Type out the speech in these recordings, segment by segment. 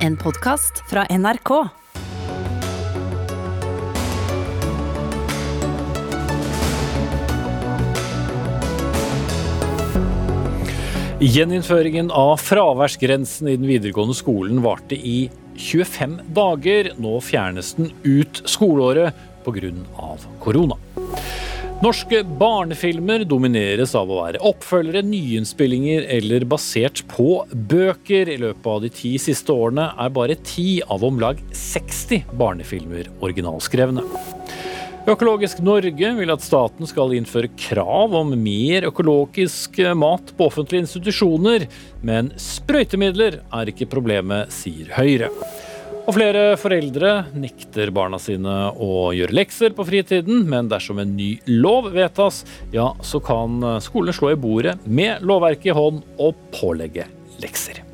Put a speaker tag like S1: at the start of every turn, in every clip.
S1: En podkast fra NRK.
S2: Gjeninnføringen av fraværsgrensen i den videregående skolen varte i 25 dager. Nå fjernes den ut skoleåret pga. korona. Norske barnefilmer domineres av å være oppfølgere, nyinnspillinger eller basert på bøker. I løpet av de ti siste årene er bare ti av om lag 60 barnefilmer originalskrevne. Økologisk Norge vil at staten skal innføre krav om mer økologisk mat på offentlige institusjoner, men sprøytemidler er ikke problemet, sier Høyre. Og flere foreldre nekter barna sine å gjøre lekser på fritiden, men dersom en ny lov vedtas, ja, så kan skolene slå i bordet med lovverket i hånd og pålegge lekser.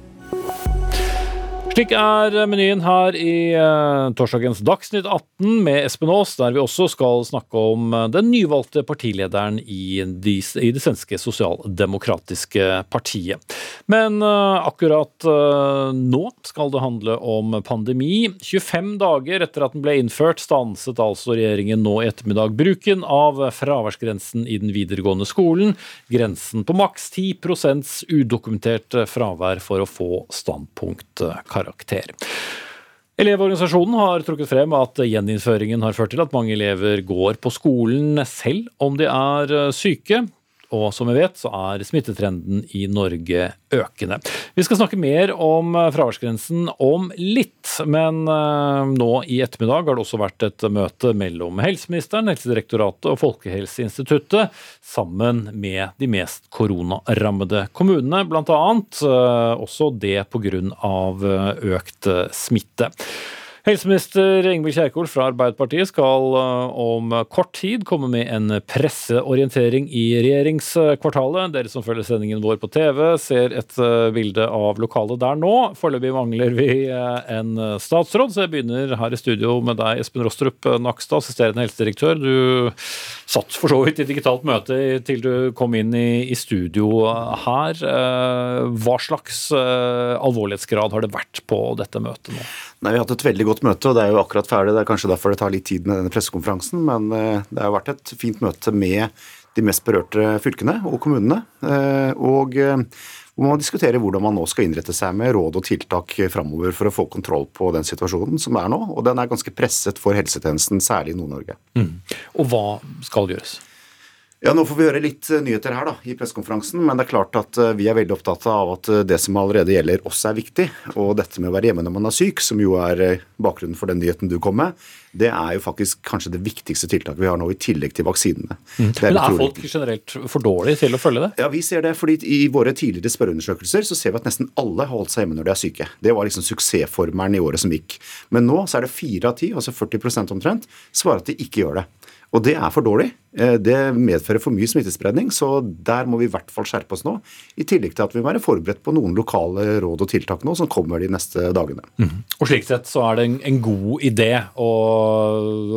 S2: Slik er menyen her i uh, torsdagens Dagsnytt 18 med Espen Aas, der vi også skal snakke om uh, den nyvalgte partilederen i, de, i det svenske sosialdemokratiske partiet. Men uh, akkurat nå skal det handle om pandemi. 25 dager etter at den ble innført, stanset altså regjeringen nå i ettermiddag bruken av fraværsgrensen i den videregående skolen. Grensen på maks 10% udokumentert fravær for å få standpunktkarakter karakter. Elevorganisasjonen har trukket frem at gjeninnføringen har ført til at mange elever går på skolen selv om de er syke. Og som vi vet, så er smittetrenden i Norge økende. Vi skal snakke mer om fraværsgrensen om litt, men eh, nå i ettermiddag har det også vært et møte mellom helseministeren, Helsedirektoratet og Folkehelseinstituttet, sammen med de mest koronarammede kommunene, bl.a. Eh, også det pga. økt smitte. Helseminister Ingvild Kjerkol fra Arbeiderpartiet skal eh, om kort tid komme med en presseorientering i regjeringskvartalet. Dere som følger sendingen vår på TV, ser et eh, bilde av lokalet der nå. Foreløpig mangler vi eh, en statsråd, så jeg begynner her i studio med deg, Espen Rostrup Nakstad, assisterende helsedirektør. Du satt for så vidt i digitalt møte til du kom inn i, i studio her. Hva slags alvorlighetsgrad har det vært på dette møtet nå?
S3: Nei, Vi har hatt et veldig godt møte, og det er jo akkurat ferdig. Det er kanskje derfor det tar litt tid med denne pressekonferansen. Men eh, det har vært et fint møte med de mest berørte fylkene og kommunene. Eh, og eh, hvor man diskuterer hvordan man nå skal innrette seg med råd og tiltak framover for å få kontroll på den situasjonen som er nå. Og den er ganske presset for helsetjenesten, særlig i Nord-Norge. Mm.
S2: Og hva skal gjøres?
S3: Ja, Nå får vi høre litt eh, nyheter her da, i pressekonferansen, men det er klart at eh, vi er veldig opptatt av at eh, det som allerede gjelder oss er viktig. Og dette med å være hjemme når man er syk, som jo er bakgrunnen for den nyheten du kom med, det er jo faktisk kanskje det viktigste tiltaket vi har nå, i tillegg til vaksinene.
S2: Mm. Er men er folk generelt for dårlige til å følge det?
S3: Ja, vi ser det. fordi i våre tidligere spørreundersøkelser så ser vi at nesten alle har holdt seg hjemme når de er syke. Det var liksom suksessformelen i året som gikk. Men nå så er det fire av ti, altså 40% omtrent, svarer at de ikke gjør det. Og det er for dårlig. Eh, det medfører for mye smittespredning, så der må vi i hvert fall skjerpe oss nå. I tillegg til at vi må være forberedt på noen lokale råd og tiltak nå som kommer de neste dagene. Mm.
S2: Og Slik sett så er det en, en god idé å,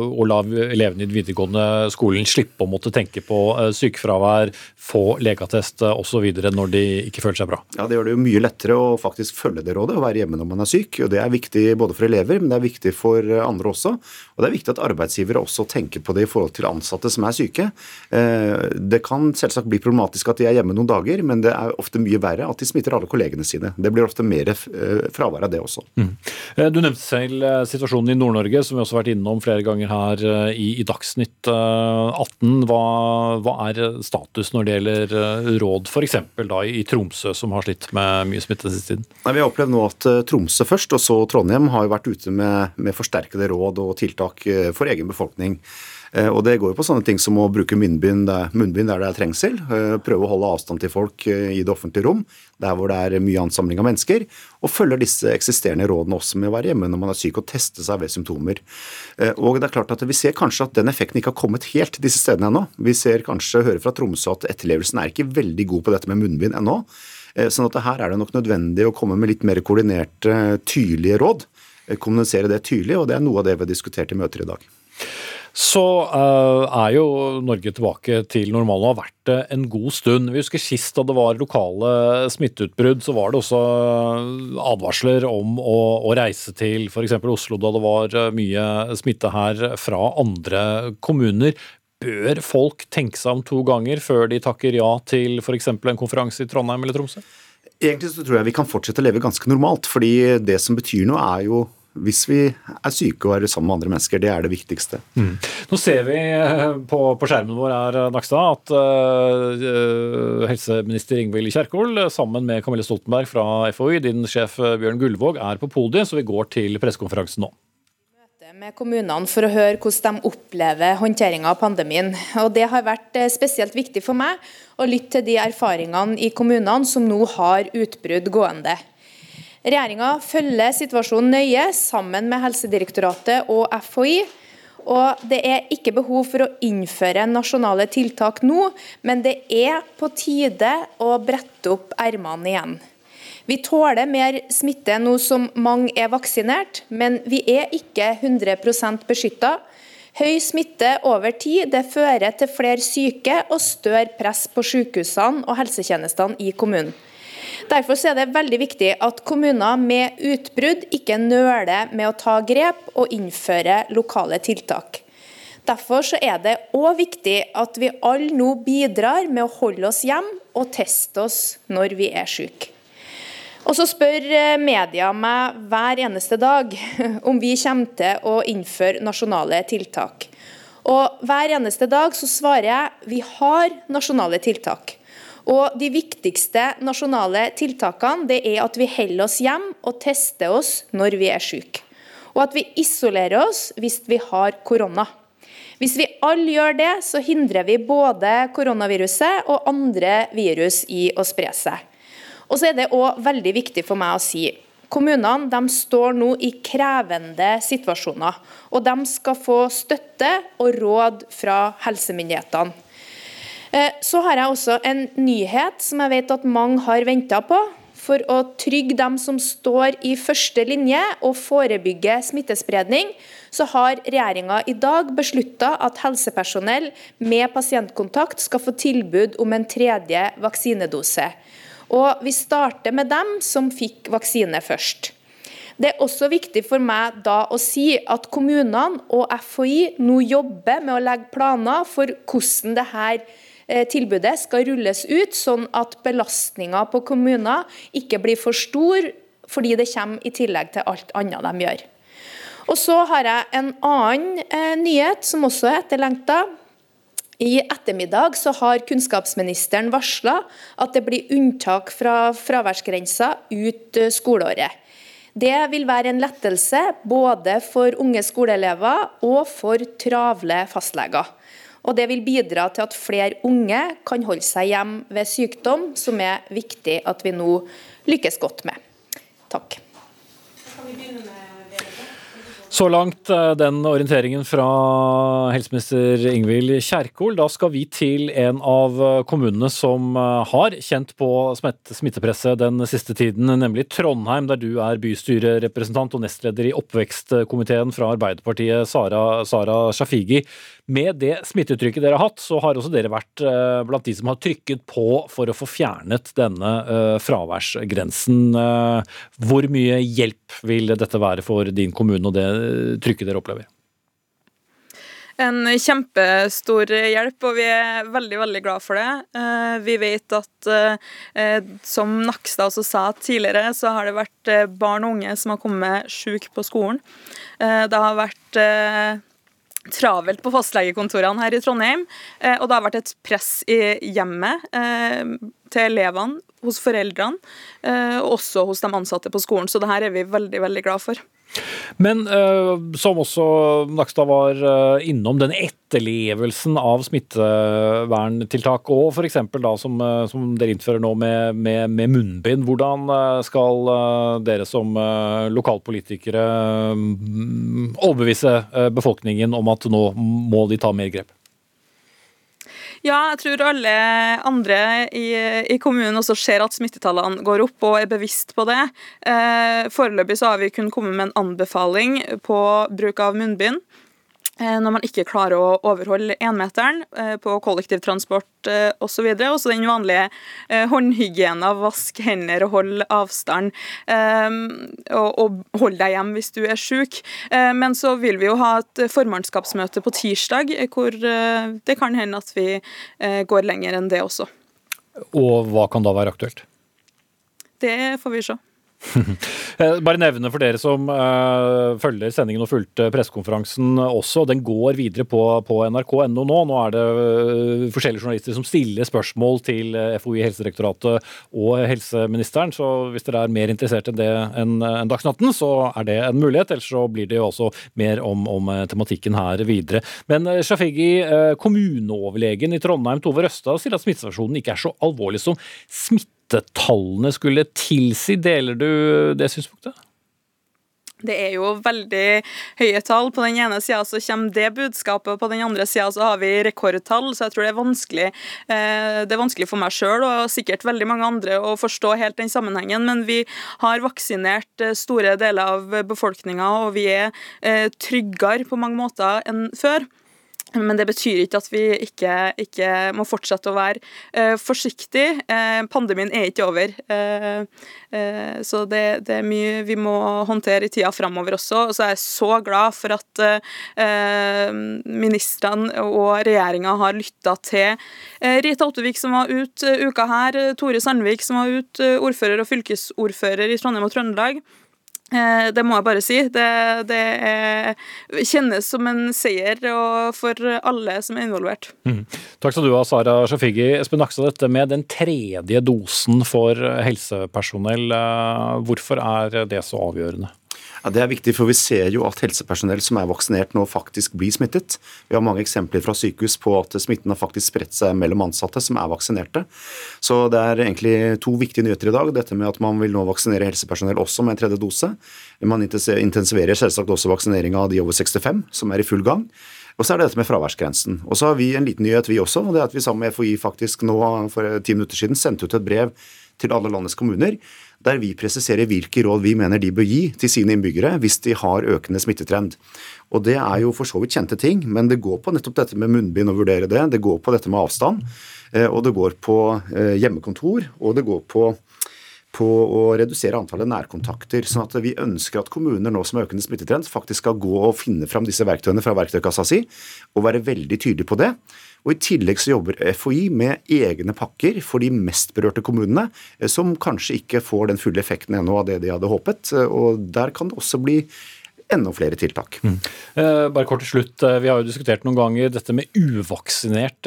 S2: å, la elevene i den videregående skolen slippe å måtte tenke på uh, sykefravær, få legeattest uh, osv. når de ikke føler seg bra.
S3: Ja, Det gjør det jo mye lettere å faktisk følge det rådet og være hjemme når man er syk. og Det er viktig både for elever, men det er viktig for andre også. Og det er viktig at arbeidsgivere også tenker på det i forhold til ansatte som er syke syke. Eh, det kan selvsagt bli problematisk at de er hjemme noen dager, men det er ofte mye verre at de smitter alle kollegene sine. Det blir ofte mer eh, fravær av det også. Mm.
S2: Eh, du nevnte selv situasjonen i Nord-Norge, som vi også har vært innom flere ganger her i, i Dagsnytt 18. Hva, hva, er status når det gjelder råd f.eks. i Tromsø, som har slitt med mye smitte siste tiden?
S3: Nei, vi har opplevd nå at Tromsø først, og så Trondheim, har jo vært ute med, med forsterkede råd og tiltak for egen befolkning. Eh, og Det går jo på sånne ting som å bruke munnbind der, munnbind der det er trengsel. Eh, prøve å holde avstand til folk eh, i det offentlige rom, der hvor det er mye ansamling av mennesker. Og følger disse eksisterende rådene også med å være hjemme når man er syk, og teste seg ved symptomer. Og det er klart at Vi ser kanskje at den effekten ikke har kommet helt disse stedene ennå. Vi ser kanskje, hører fra Tromsø at etterlevelsen er ikke veldig god på dette med munnbind ennå. Sånn at her er det nok nødvendig å komme med litt mer koordinerte, tydelige råd. Kommunisere det tydelig, og det er noe av det vi har diskutert i møter i dag.
S2: Så uh, er jo Norge tilbake til normalen og har vært det en god stund. Vi husker sist da det var lokale smitteutbrudd, så var det også advarsler om å, å reise til f.eks. Oslo da det var mye smitte her fra andre kommuner. Bør folk tenke seg om to ganger før de takker ja til f.eks. en konferanse i Trondheim eller Tromsø?
S3: Egentlig så tror jeg vi kan fortsette å leve ganske normalt, fordi det som betyr noe er jo hvis vi er syke og er sammen med andre mennesker. Det er det viktigste. Mm.
S2: Nå ser vi eh, på, på, skjermen vår her, Nakstad, at uh, helseminister Ingvild Kjerkol sammen med Camille Stoltenberg fra FHI, din sjef Bjørn Gullvåg, er på podiet, så vi går til pressekonferansen nå
S4: med kommunene for å høre hvordan de opplever håndteringa av pandemien. Og Det har vært eh, spesielt viktig for meg å lytte til de erfaringene i kommunene som nå har utbrudd gående. Regjeringa følger situasjonen nøye sammen med Helsedirektoratet og FHI. Og Det er ikke behov for å innføre nasjonale tiltak nå, men det er på tide å brette opp ermene igjen. Vi tåler mer smitte nå som mange er vaksinert, men vi er ikke 100% beskytta. Høy smitte over tid det fører til flere syke og større press på sykehusene og helsetjenestene i kommunen. Derfor er det veldig viktig at kommuner med utbrudd ikke nøler med å ta grep og innføre lokale tiltak. Derfor er det òg viktig at vi alle nå bidrar med å holde oss hjemme og teste oss når vi er syke. Og så spør eh, media meg hver eneste dag om vi kommer til å innføre nasjonale tiltak. Og Hver eneste dag så svarer jeg vi har nasjonale tiltak. Og De viktigste nasjonale tiltakene det er at vi holder oss hjemme og tester oss når vi er syke. Og at vi isolerer oss hvis vi har korona. Hvis vi alle gjør det, så hindrer vi både koronaviruset og andre virus i å spre seg. Og så er det også veldig viktig for meg å si Kommunene de står nå i krevende situasjoner, og de skal få støtte og råd fra helsemyndighetene. Eh, så har jeg også en nyhet som jeg vet at mange har venta på. For å trygge dem som står i første linje og forebygge smittespredning, så har regjeringa i dag beslutta at helsepersonell med pasientkontakt skal få tilbud om en tredje vaksinedose. Og Vi starter med dem som fikk vaksine først. Det er også viktig for meg da å si at kommunene og FHI nå jobber med å legge planer for hvordan dette eh, tilbudet skal rulles ut, sånn at belastninga på kommuner ikke blir for stor fordi det kommer i tillegg til alt annet de gjør. Og Så har jeg en annen eh, nyhet som også er etterlengta. I ettermiddag så har kunnskapsministeren varsla at det blir unntak fra fraværsgrensa ut eh, skoleåret. Det vil være en lettelse både for unge skoleelever og for travle fastleger. Og Det vil bidra til at flere unge kan holde seg hjemme ved sykdom, som er viktig at vi nå lykkes godt med. Takk.
S2: Så langt eh, den orienteringen fra helseminister Ingvild Kjerkol. Da skal vi til en av eh, kommunene som eh, har kjent på smittepresset den siste tiden, nemlig Trondheim, der du er bystyrerepresentant og nestleder i oppvekstkomiteen fra Arbeiderpartiet, Sara, Sara Shafigi. Med det smittetrykket dere har hatt, så har også dere vært eh, blant de som har trykket på for å få fjernet denne eh, fraværsgrensen. Eh, hvor mye hjelp vil dette være for din kommune og det trykket dere opplever?
S5: En kjempestor hjelp, og vi er veldig veldig glad for det. Vi vet at, som Nakstad også sa tidligere, så har det vært barn og unge som har kommet syke på skolen. Det har vært travelt på fastlegekontorene her i Trondheim. Eh, og det har vært et press i hjemmet eh, til elevene, hos foreldrene, eh, og også hos de ansatte på skolen. Så det her er vi veldig, veldig glad for.
S2: Men uh, som også Nakstad var uh, innom, den etterlevelsen av smitteverntiltak og f.eks. da som, uh, som, dere innfører nå med, med, med munnbind. Hvordan skal dere som lokalpolitikere um, overbevise befolkningen om at nå må de ta mer grep?
S5: Ja, jeg tror alle andre i, i, kommunen også ser at smittetallene går opp og er bevisst på det. Eh, foreløpig så har vi kun kommet med en anbefaling på bruk av munnbind. Eh, når man ikke klarer å overholde énmeteren eh, på kollektivtransport eh, osv. Og også den vanlige håndhygiena, vask hender og hold avstand. Og hold deg hjem hvis du er syk. Men så vil vi jo ha et formannskapsmøte på tirsdag, hvor det kan hende at vi går lenger enn det også.
S2: Og hva kan da være aktuelt?
S5: Det får vi se.
S2: Bare nevne for dere som uh, følger sendingen og fulgte pressekonferansen også. Den går videre på, på nrk.no nå. Nå er det uh, forskjellige journalister som stiller spørsmål til uh, eh, Helsedirektoratet og helseministeren. Så hvis dere er mer interessert enn det enn en Dagsnatten, så er det en mulighet. Ellers så blir det jo også mer om, om tematikken her videre. Men Shafigi, kommuneoverlegen i Trondheim, Tove Røstad, sier at smittesituasjonen ikke er så alvorlig som smitte smittetallene skulle tilsi. Deler du det synspunktet?
S5: Det er jo veldig høye tall. På den ene sida så kommer det budskapet, og på den andre sida så har vi rekordtall. Så jeg tror det er vanskelig, eh, det er vanskelig for meg sjøl og sikkert veldig mange andre å forstå helt den sammenhengen. Men vi har vaksinert eh, store deler av befolkninga, og vi er eh, tryggere på mange måter enn før. Men det betyr ikke at vi ikke, ikke må fortsette å være uh, forsiktige. Uh, pandemien er ikke over. Uh, så det, det, er mye vi må håndtere i tida framover også. Og så er jeg så glad for at ministrene og regjeringa har lytta til Rita Ottervik, som var ute uka her, Tore Sandvik, som var ute, ordfører og fylkesordfører i Trondheim og Trøndelag. Eh, det må jeg bare si. Det, det kjennes som en seier for alle som er involvert. Mm.
S2: Takk skal du ha, Sara Shafigi. Espen Nakstad, dette med den tredje dosen for helsepersonell, eh, hvorfor er det så avgjørende?
S3: Ja, Det er viktig, for vi ser jo at helsepersonell som er vaksinert nå faktisk blir smittet. Vi har mange eksempler fra sykehus på at smitten har faktisk spredt seg mellom ansatte som er vaksinerte. Så det er egentlig to viktige nyheter i dag. Dette med at man vil nå vaksinere helsepersonell også med en tredje dose. Man intensiverer selvsagt også vaksineringa av de over 65, som er i full gang. Og så er det dette med fraværsgrensen. Og så har vi en liten nyhet, vi også. og det er at Vi sammen med FHI faktisk nå for ti minutter siden sendte ut et brev til alle landets kommuner der vi presiserer hvilke råd vi mener de bør gi til sine innbyggere hvis de har økende smittetrend. Og Det er jo for så vidt kjente ting, men det går på nettopp dette med munnbind og vurdere det. Det går på dette med avstand, eh, og det går på eh, hjemmekontor, og det går på på å redusere antallet nærkontakter. sånn at Vi ønsker at kommuner nå som har økende smittetrend, faktisk skal gå og finne fram disse verktøyene fra verktøykassa si, og være veldig tydelige på det. Og I tillegg så jobber FHI med egne pakker for de mest berørte kommunene, eh, som kanskje ikke får den fulle effekten ennå av det de hadde håpet. Eh, og Der kan det også bli enda flere tiltak. Mm.
S2: Eh, bare kort til slutt. Vi har jo diskutert noen ganger dette med uvaksinert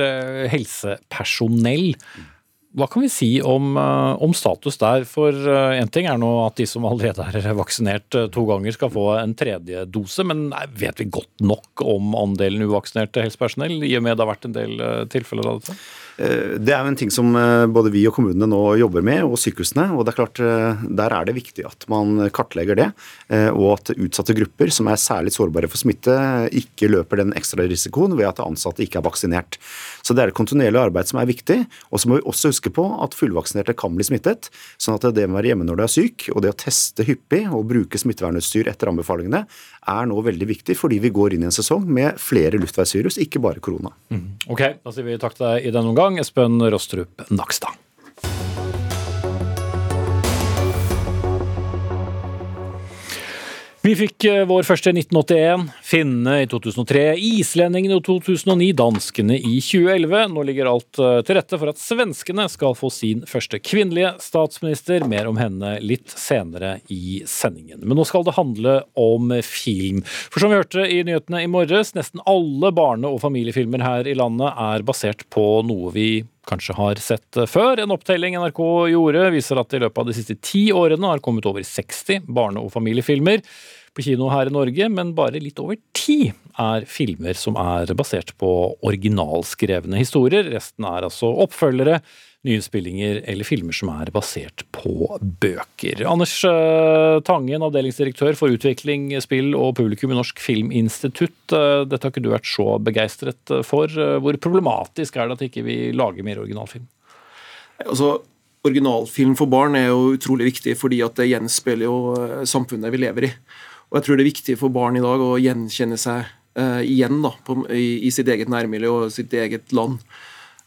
S2: helsepersonell. Hva kan vi si om, eh, om status der? For én eh, ting er nå at de som allerede er vaksinert eh, to ganger, skal få en tredje dose. Men vet vi godt nok om andelen uvaksinerte helsepersonell, i og med det har vært en del tilfeller av dette?
S3: Eh, det er jo en ting som eh, både vi og kommunene nå jobber med, og sykehusene. og det er klart eh, Der er det viktig at man kartlegger det, og at utsatte grupper som er særlig sårbare for smitte, ikke løper den ekstra risikoen ved at ansatte ikke er vaksinert. Så Det er et kontinuerlig arbeid som er viktig. Og så må vi også huske på at fullvaksinerte kan bli smittet. sånn at det med å være hjemme når du er syk, og det å teste hyppig og bruke smittevernutstyr etter anbefalingene, er nå veldig viktig fordi vi går inn i en sesong med flere luftveisvirus, ikke bare korona.
S2: Mm. Ok, da sier vi takk til deg i denne omgang, Espen Rostrup Nakstad. Vi fikk eh, vår første i 1981, finnene i 2003, islendingene i 2009, danskene i 2011. Nå ligger alt eh, til rette for at svenskene skal få sin første kvinnelige statsminister. Mer om henne litt senere i sendingen. Men nå skal det handle om film. For som vi hørte i nyhetene i morges, nesten alle barne- og familiefilmer her i landet er basert på noe vi kanskje har sett eh, før. En opptelling NRK gjorde, viser at i løpet av de siste ti årene har kommet over 60 barne- og familiefilmer på kino her i Norge, men bare litt over ti er filmer som er basert på originalskrevne historier. Resten er altså oppfølgere, nyinnspillinger eller filmer som er basert på bøker. Anders eh, Tangen, avdelingsdirektør for utvikling, spill og publikum i Norsk Filminstitutt. Eh, dette har ikke du vært så begeistret for. Eh, hvor problematisk er det at ikke vi lager mer originalfilm?
S6: Altså, Originalfilm for barn er jo utrolig viktig, fordi at det gjenspeiler jo samfunnet vi lever i. Og jeg tror det er viktig for barn i dag å gjenkjenne seg igjen da, på, i, i, sitt eget nærmiljø og sitt eget land.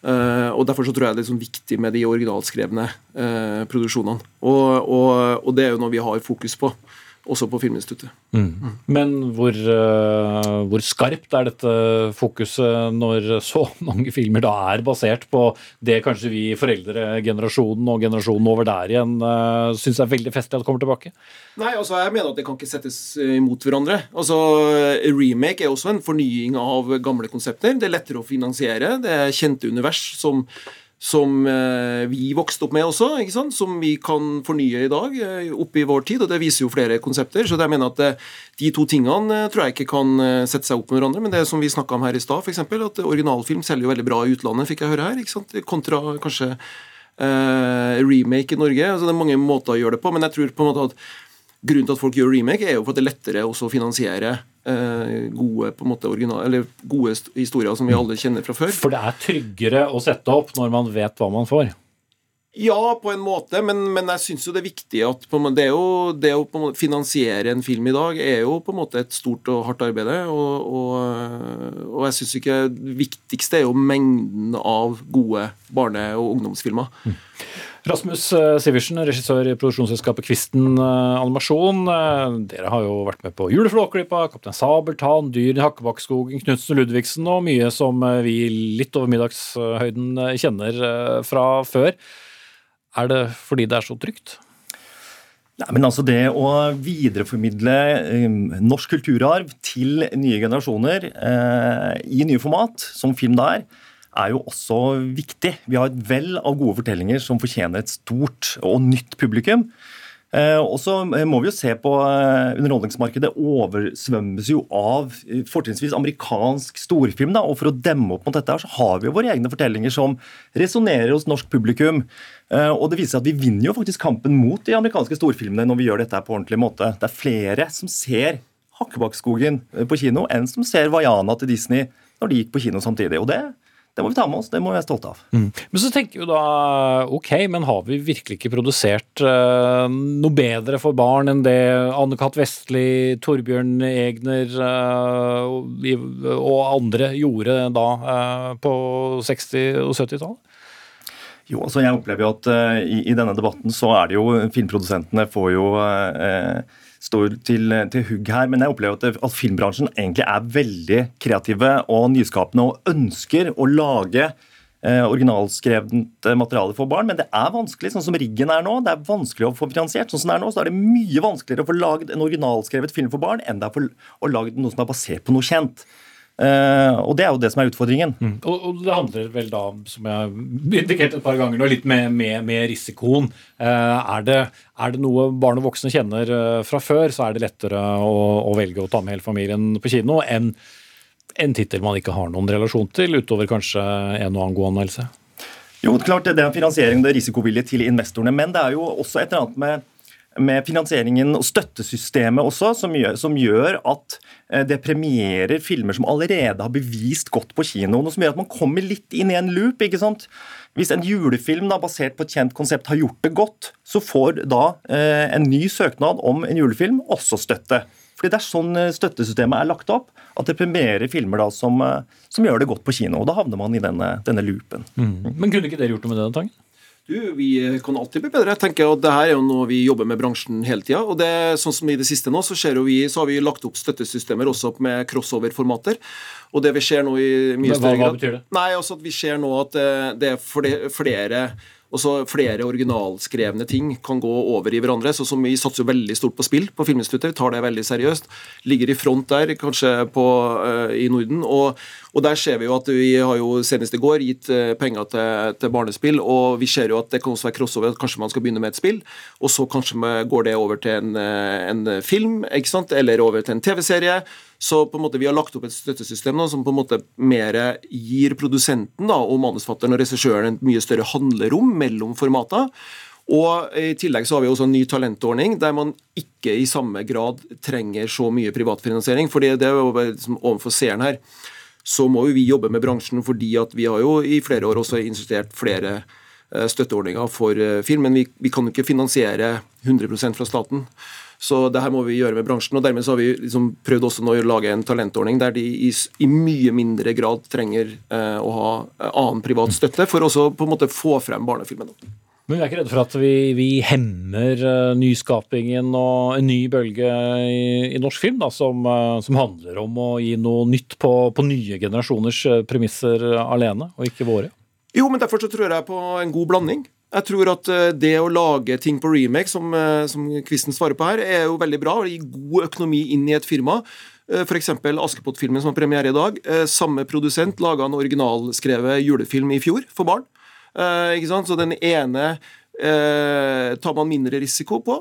S6: og Derfor så tror jeg det er sånn viktig med de originalskrevne produksjonene. Og, og, og, det er jo noe vi har fokus på også på Filminstituttet. Mm.
S2: Men hvor, uh, hvor, skarpt er dette fokuset når så mange filmer da er basert på det kanskje vi foreldregenerasjonen og generasjonen over der igjen uh, syns er veldig festlig at kommer tilbake?
S6: Nei, altså jeg mener at det kan ikke settes imot hverandre. Altså Remake er også en fornying av gamle konsepter. Det er lettere å finansiere. Det er kjente univers som som eh, vi vokste opp med også, som vi kan fornye i dag, oppe opp i vår tid. og Det viser jo flere konsepter. så jeg mener at eh, De to tingene tror jeg ikke kan sette seg opp med hverandre. Men det som vi snakka om her i stad, f.eks. at originalfilm selger jo veldig bra i utlandet, fikk jeg høre her. Kontra kanskje eh, remake i Norge. altså Det er mange måter å gjøre det på, men jeg tror på en måte at grunnen til at folk gjør remake, er jo for at det er lettere å finansiere Eh, gode, på en måte, original, eller gode historier som vi alle kjenner fra før.
S2: For det er tryggere å sette opp når man vet hva man får?
S6: Ja, på en måte, men, men jeg syns jo det er viktig at det, jo, det å måte, finansiere en film i dag er jo på en måte et stort og hardt arbeid. Og, og, og jeg syns ikke det viktigste er jo mengden av gode barne- og ungdomsfilmer. Mm.
S2: Rasmus eh, Sivertsen, regissør i produksjonsselskapet Kvisten eh, Animasjon. Eh, dere har jo vært med på Juleflåklypa, Kaptein Sabeltann, Dyr i Hakkebakkskogen, Knutsen Ludvigsen og mye som vi litt over middagshøyden kjenner fra før. Er det fordi det er så trygt?
S7: Nei, men altså Det å videreformidle norsk kulturarv til nye generasjoner i nye format, som film det er, er jo også viktig. Vi har et vell av gode fortellinger som fortjener et stort og nytt publikum. Eh, og så må vi jo se på eh, Underholdningsmarkedet oversvømmes jo av eh, fortrinnsvis amerikansk storfilm. Da, og For å demme opp mot dette her, så har vi jo våre egne fortellinger som resonnerer hos norsk publikum. Og det viser seg at Vi vinner jo faktisk kampen mot de amerikanske storfilmene når vi gjør dette på ordentlig måte. Det er flere som ser Hakkebakkskogen på kino enn som ser Vaiana til Disney når de gikk på kino samtidig. Og det det må vi ta med oss, det må vi være stolte av. Mm.
S2: Men så tenker jo da ok, men har vi virkelig ikke produsert uh, noe bedre for barn enn det Anne-Kat. Vestli, Torbjørn Egner uh, og andre gjorde da uh, på 60- og 70-tallet?
S7: Jo, altså jeg opplever jo at i, i, denne debatten så er det jo Filmprodusentene får jo eh, står til, til hugg her. Men jeg opplever at, at, filmbransjen egentlig er veldig kreative og nyskapende og ønsker å lage eh, originalskrevet materiale for barn, men det er vanskelig, sånn som riggen er nå. Det er vanskelig å få finansiert. sånn som det er nå, så er det mye vanskeligere å få lagd en originalskrevet film for barn enn det er for å lage noe som er basert på noe kjent. Uh, og Det er jo det som er utfordringen. Mm.
S2: Og, og, Det handler vel da, som jeg har indikert et par ganger, nå, litt med, med, med risikoen. Uh, er, det, er, det, noe barn og voksne kjenner uh, fra før, så er det lettere å, å, velge å ta med hele familien på kino enn en tittel man ikke har noen relasjon til, utover kanskje en og annen god anmeldelse.
S7: Jo, klart det er finansiering det er risikovilje til investorene, men det er jo også et eller annet med med finansieringen og støttesystemet også, som gjør, som gjør, at det premierer filmer som allerede har bevist godt på kinoen, og som gjør at man kommer litt inn i en loop. ikke sant? Hvis en julefilm da, basert på et kjent konsept har gjort det godt, så får da eh, en ny søknad om en julefilm også støtte. Fordi Det er sånn eh, støttesystemet er lagt opp, at det premierer filmer da som, eh, som gjør det godt på kino. og Da havner man i denne, denne loopen.
S2: Mm. Men kunne ikke dere gjort noe med det, Tangen?
S6: Du, Vi kan alltid bli bedre. Jeg tenker at det her er jo noe vi jobber med bransjen hele tida. Og det, sånn som i det siste nå, så, vi, så har vi lagt opp støttesystemer også med crossover-formater. Og det vi ser nå i mye større
S2: grad Hva betyr det?
S6: Nei, altså at Vi ser nå at det, det er flere og så flere originalskrevne ting kan gå over i hverandre. så som Vi satser veldig stort på spill på Filminstituttet, vi tar det veldig seriøst. Ligger i front der, kanskje på, uh, i Norden. Og, og, der ser vi jo at vi har jo senest i går gitt uh, penger til, til, barnespill, og vi ser jo at det kan også være crossover, at kanskje man skal begynne med et spill, og så kanskje går det over til en, uh, en film, ikke sant, eller over til en TV-serie. Så på en måte vi har lagt opp et støttesystem da, som på en måte mer gir produsenten da, og manusfatteren og regissøren et mye større handlerom mellom formater. Og I tillegg så har vi også en ny talentordning der man ikke i samme grad trenger så mye privatfinansiering. fordi det er jo liksom overfor seeren her, så må jo vi jobbe med bransjen fordi at vi har jo i flere år også insistert flere eh, støtteordninger for eh, film, men vi, vi kan jo ikke finansiere 100% fra staten. Så det her må vi gjøre med bransjen. og Dermed så har vi liksom prøvd også nå å lage en talentordning der de i, i mye mindre grad trenger eh, å ha eh, annen privat støtte, for også på en måte få frem barnefilmen.
S2: Men vi er ikke redde for at vi, vi hemmer uh, nyskapingen og en ny bølge i, i norsk film, da, som, uh, som, handler om å gi noe nytt på, på nye generasjoners premisser alene, og ikke våre?
S6: Jo, men derfor så tror jeg på en god blanding. Jeg tror at eh, det å lage ting på remake, som, eh, som Kvisten svarer på her, er jo veldig bra. og gir god økonomi inn i et firma. Eh, F.eks. Askepott-filmen som har premiere i dag. Samme produsent laga en originalskrevet julefilm i fjor for barn. Så den ene tar man mindre risiko på,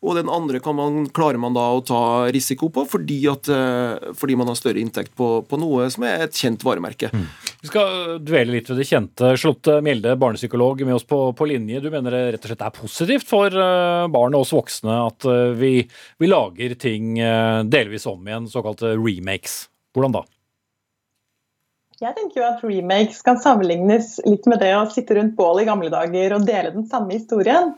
S6: og den andre man, klarer man da å ta risiko på fordi, at, eh, fordi man har større inntekt på, på, noe som er et kjent varemerke. Mm.
S2: Vi skal dvele litt ved det kjente. Charlotte Mjelde, barnepsykolog med oss på, på, linje. Du mener det rett og slett er positivt for eh, barn og oss voksne at eh, vi, vi lager ting delvis om igjen, såkalte remakes. Hvordan da?
S8: Jeg tenker jo at remakes kan sammenlignes litt med det å sitte rundt bål i gamle dager og dele den samme historien.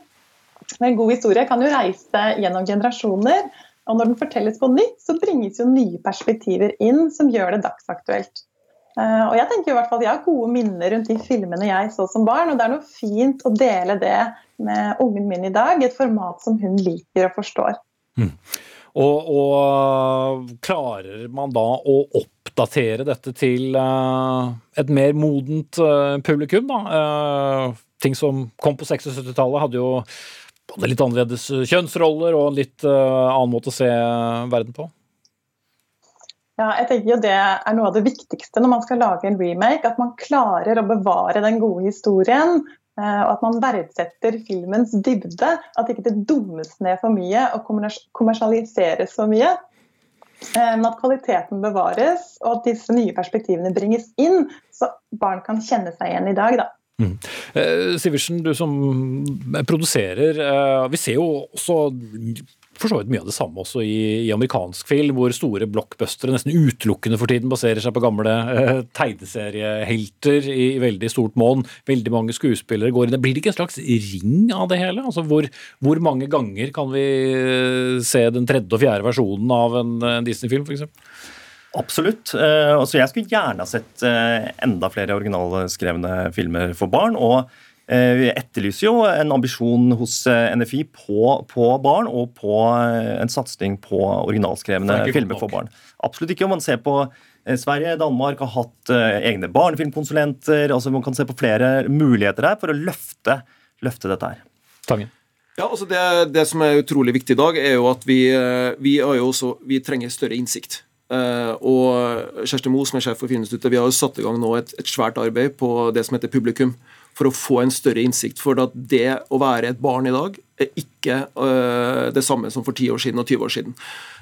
S8: En god historie kan jo reise gjennom generasjoner. Og når den fortelles på nytt, så bringes jo nye perspektiver inn som gjør det dagsaktuelt. Eh, og Jeg tenker i hvert fall jeg har gode minner rundt de filmene jeg så som barn. Og det er noe fint å dele det med ungen min i dag, et format som hun liker og forstår. Mm.
S2: Og, og, klarer man da å oppdatere dette til uh, et mer modent uh, publikum, da? Uh, ting som kom på 76-tallet, hadde jo både litt annerledes eh, kjønnsroller og en litt uh, annen måte å se eh, verden på?
S8: Ja, jeg tenker jo Det er noe av det viktigste når man skal lage en remake. At man klarer å bevare den gode historien. Og at man verdsetter filmens dybde. At ikke det dummes ned for mye og kommersialiseres for mye. Men at kvaliteten bevares, og at disse nye perspektivene bringes inn, så barn kan kjenne seg igjen i dag. da. Mm.
S2: Eh, Sivertsen, du som produserer. Eh, vi ser jo også for så vidt mye av det samme også i, i, amerikansk film, hvor store blockbustere nesten utelukkende for tiden baserer seg på gamle eh, tegneseriehelter i, i, veldig stort monn. Veldig mange skuespillere går inn. Blir det ikke en slags ring av det hele? Altså hvor, hvor mange ganger kan vi eh, se den tredje og fjerde versjonen av en, en Disney-film, f.eks.?
S7: Absolutt. Uh, altså jeg skulle gjerne ha sett uh, enda flere originalskrevne filmer for barn. og uh, vi etterlyser jo en ambisjon hos NFI på, på barn og på en satsing på originalskrevne filmer for barn. Absolutt ikke. om Man ser på Sverige, Danmark har hatt egne barnefilmkonsulenter. altså Man kan se på flere muligheter her for å løfte, løfte dette her.
S2: Tangen.
S6: Ja, altså det, det, som er utrolig viktig i dag, er jo at vi, vi, også, vi trenger større innsikt. Uh, og Kjersti Moe, som er sjef for Filminstituttet, vi har jo satt i gang nå et, et, svært arbeid på det som heter publikum, for å få en større innsikt. For at det å være et barn i dag er ikke uh, det samme som for 10 år siden og 20 år siden.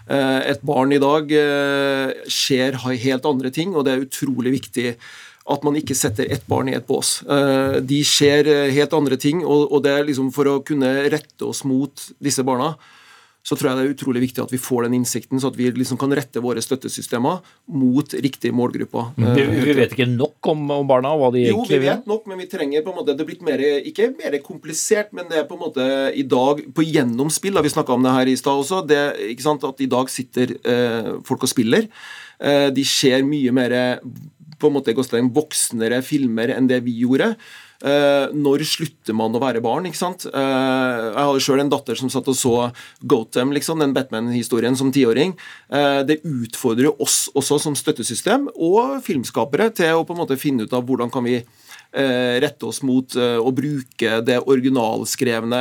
S6: Uh, et barn i dag ser helt andre ting, og det er utrolig viktig at man ikke setter ett barn i et bås. De ser helt andre ting, og det er liksom for å kunne rette oss mot disse barna så tror jeg det er utrolig viktig at vi får den innsikten, så at vi liksom kan rette våre støttesystemer mot riktige målgrupper.
S2: Mm. Vi, vi, vet ikke nok om, om barna og hva de egentlig
S6: vil? Jo, vi vet nok, men vi trenger på en måte, det er blitt mer, ikke mer komplisert, men det er på en måte i dag på gjennomspill, da vi snakka om det her i stad også, det, ikke sant, at i dag sitter eh, folk og spiller. Eh, de ser mye mer på en måte voksnere filmer enn det vi gjorde. Uh, når slutter man å være barn? ikke sant? Uh, jeg hadde sjøl en datter som satt og så Gotham, liksom, den Batman-historien, som tiåring. Uh, det utfordrer oss også som støttesystem og filmskapere til å på en måte finne ut av hvordan kan vi rette oss mot å bruke det originalskrevne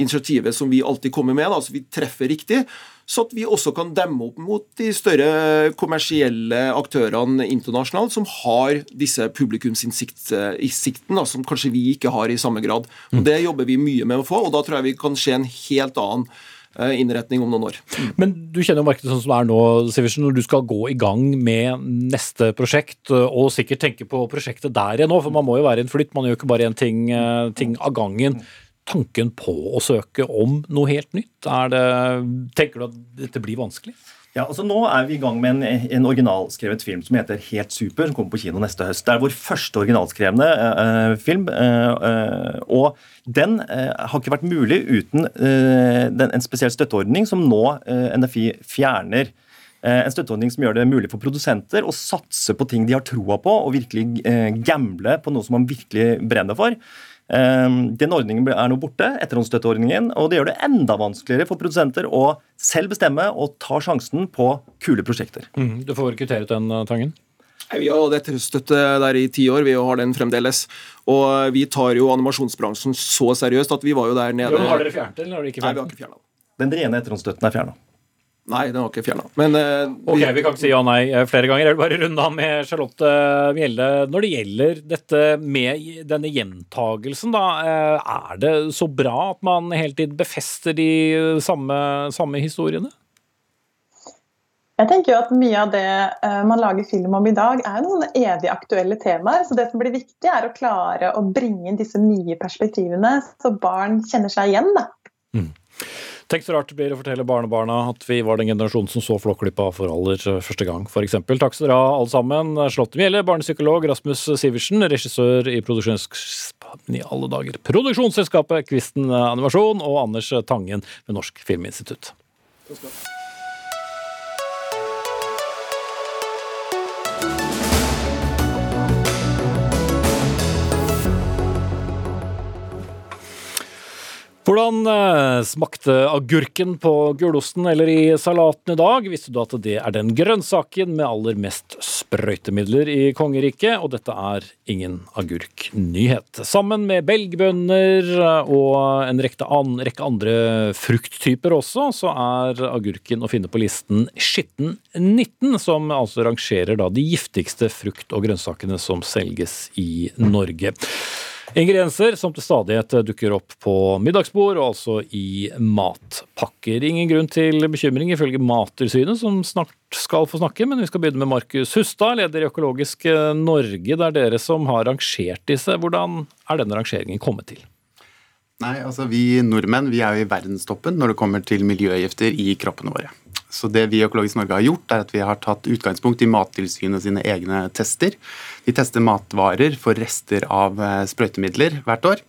S6: initiativet som vi alltid kommer med. Da, så vi treffer riktig så at vi også kan demme opp mot de større kommersielle aktørene internasjonalt som har disse publikumsinnsikten som kanskje vi ikke har i samme grad. Og mm. Det jobber vi mye med å få, og da tror jeg vi kan se en helt annen eh, innretning om noen år.
S2: Men du kjenner jo markedet sånn som det er nå, Sivertsen, når du skal gå i gang med neste prosjekt, og sikkert tenke på prosjektet der igjen nå, for man må jo være i en flytt, man gjør ikke bare én ting, eh, ting, av gangen. Tanken på å søke om noe helt nytt? Det, tenker du at dette blir vanskelig?
S7: Ja, altså Nå er vi i gang med en, en originalskrevet film som heter Helt super. som kommer på kino neste høst. Det er vår første originalskrevne eh, film. Eh, uh, og den har ikke vært mulig uten den, en spesiell støtteordning som nå NFI fjerner. En støtteordning som gjør det mulig for produsenter å satse på ting de har troa på, og virkelig gamble på noe som man virkelig brenner for. Ehm, den ordningen er nå borte, etterhåndsstøtteordningen, og det gjør det enda vanskeligere for produsenter å selv bestemme og ta sjansen på kule prosjekter.
S2: Mm, du får kvittert den, eh, Tangen?
S6: Vi har hatt etterstøtte der i ti år, vi har den fremdeles. Og vi tar jo animasjonsbransjen så seriøst at vi var jo der nede.
S2: Jo, har dere fjernet den, eller har dere ikke fjernet
S6: den? Nei, vi har ikke fjernet
S7: den. Den rene etterhåndsstøtten er fjerna.
S6: Nei, den var ikke fjerna. Men uh,
S2: Ok, vi kan ikke si ja nei eh, flere ganger. Jeg vil bare runde av med Charlotte Mjelde. Når det gjelder dette med denne gjentagelsen, da. Eh, er det så bra at man hele tiden befester de samme, samme historiene?
S8: Jeg tenker jo at Mye av det man lager film om i dag, er noen evig aktuelle temaer. så Det som blir viktig, er å klare å bringe inn disse nye perspektivene, så barn kjenner seg igjen. da. Mm.
S2: Tenk så rart det blir å fortelle barnebarna at vi var den generasjonen som så Flåklypa for aller første gang, f.eks. Takk skal dere ha, alle sammen. Slåtte Mjelle, barnepsykolog, Rasmus Sivertsen, regissør i i alle dager. Produksjonsselskapet Kvisten Animasjon, og Anders Tangen ved Norsk Filminstitutt. Takk skal. Hvordan eh, smakte agurken på gulosten eller i salaten i dag? Visste du at det er den grønnsaken med aller mest sprøytemidler i kongeriket? Og dette er ingen agurknyhet. Sammen med belgbønner og en rekke, andre frukttyper også, så er agurken å finne på listen Skitten 19, som altså rangerer de giftigste frukt- og grønnsakene som selges i Norge. Ingredienser som til stadighet dukker opp på middagsbord, og altså i matpakker. Ingen grunn til bekymring ifølge Mattilsynet, som snart skal få snakke, men vi skal begynne med Markus Hustad, leder i Økologisk Norge. Det er dere som har rangert disse. Hvordan er denne rangeringen kommet til?
S9: Nei, altså Vi nordmenn vi er jo i verdenstoppen når det kommer til miljøgifter i kroppene våre. Så det vi i Økologisk Norge har gjort, er at vi har tatt utgangspunkt i Mattilsynet sine egne tester. Vi tester matvarer for rester av eh, sprøytemidler hvert år.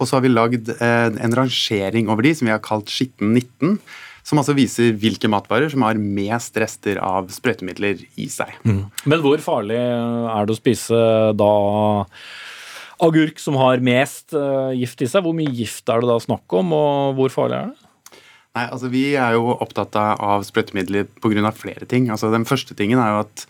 S9: Og så har vi lagd eh, en rangering over de som vi har kalt Skitten 19. Som altså viser hvilke matvarer som har mest rester av sprøytemidler i seg. Mm.
S2: Men hvor farlig er det å spise da agurk som har mest eh, gift i seg? Hvor mye gift er det da snakk om, og hvor farlig er det?
S9: Nei, altså Vi er jo opptatt av sprøytemidler pga. flere ting. Altså Den første tingen er jo at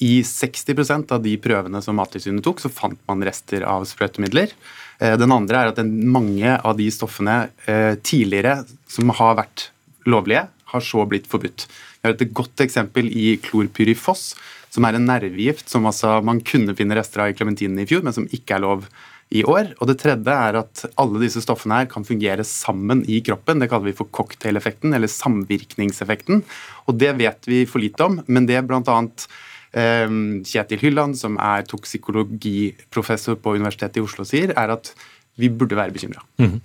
S9: i 60% av de prøvene som Mattilsynet tok, så fant man rester av sprøytemidler. Eh, den andre er at mange av de stoffene eh, tidligere som har vært lovlige, har så blitt forbudt. Vi har et godt eksempel i klorpyrifos, som er en nervegift som altså man kunne finne rester av i klementinen i fjor, men som ikke er lov i år. Og det tredje er at alle disse stoffene her kan fungere sammen i kroppen. Det kaller vi for cocktaileffekten, eller samvirkningseffekten. Og det vet vi for lite om, men det blant Eh, Kjetil Hylland, som er toksikologiprofessor på Universitetet i Oslo, sier, er at vi burde være bekymra. Mm.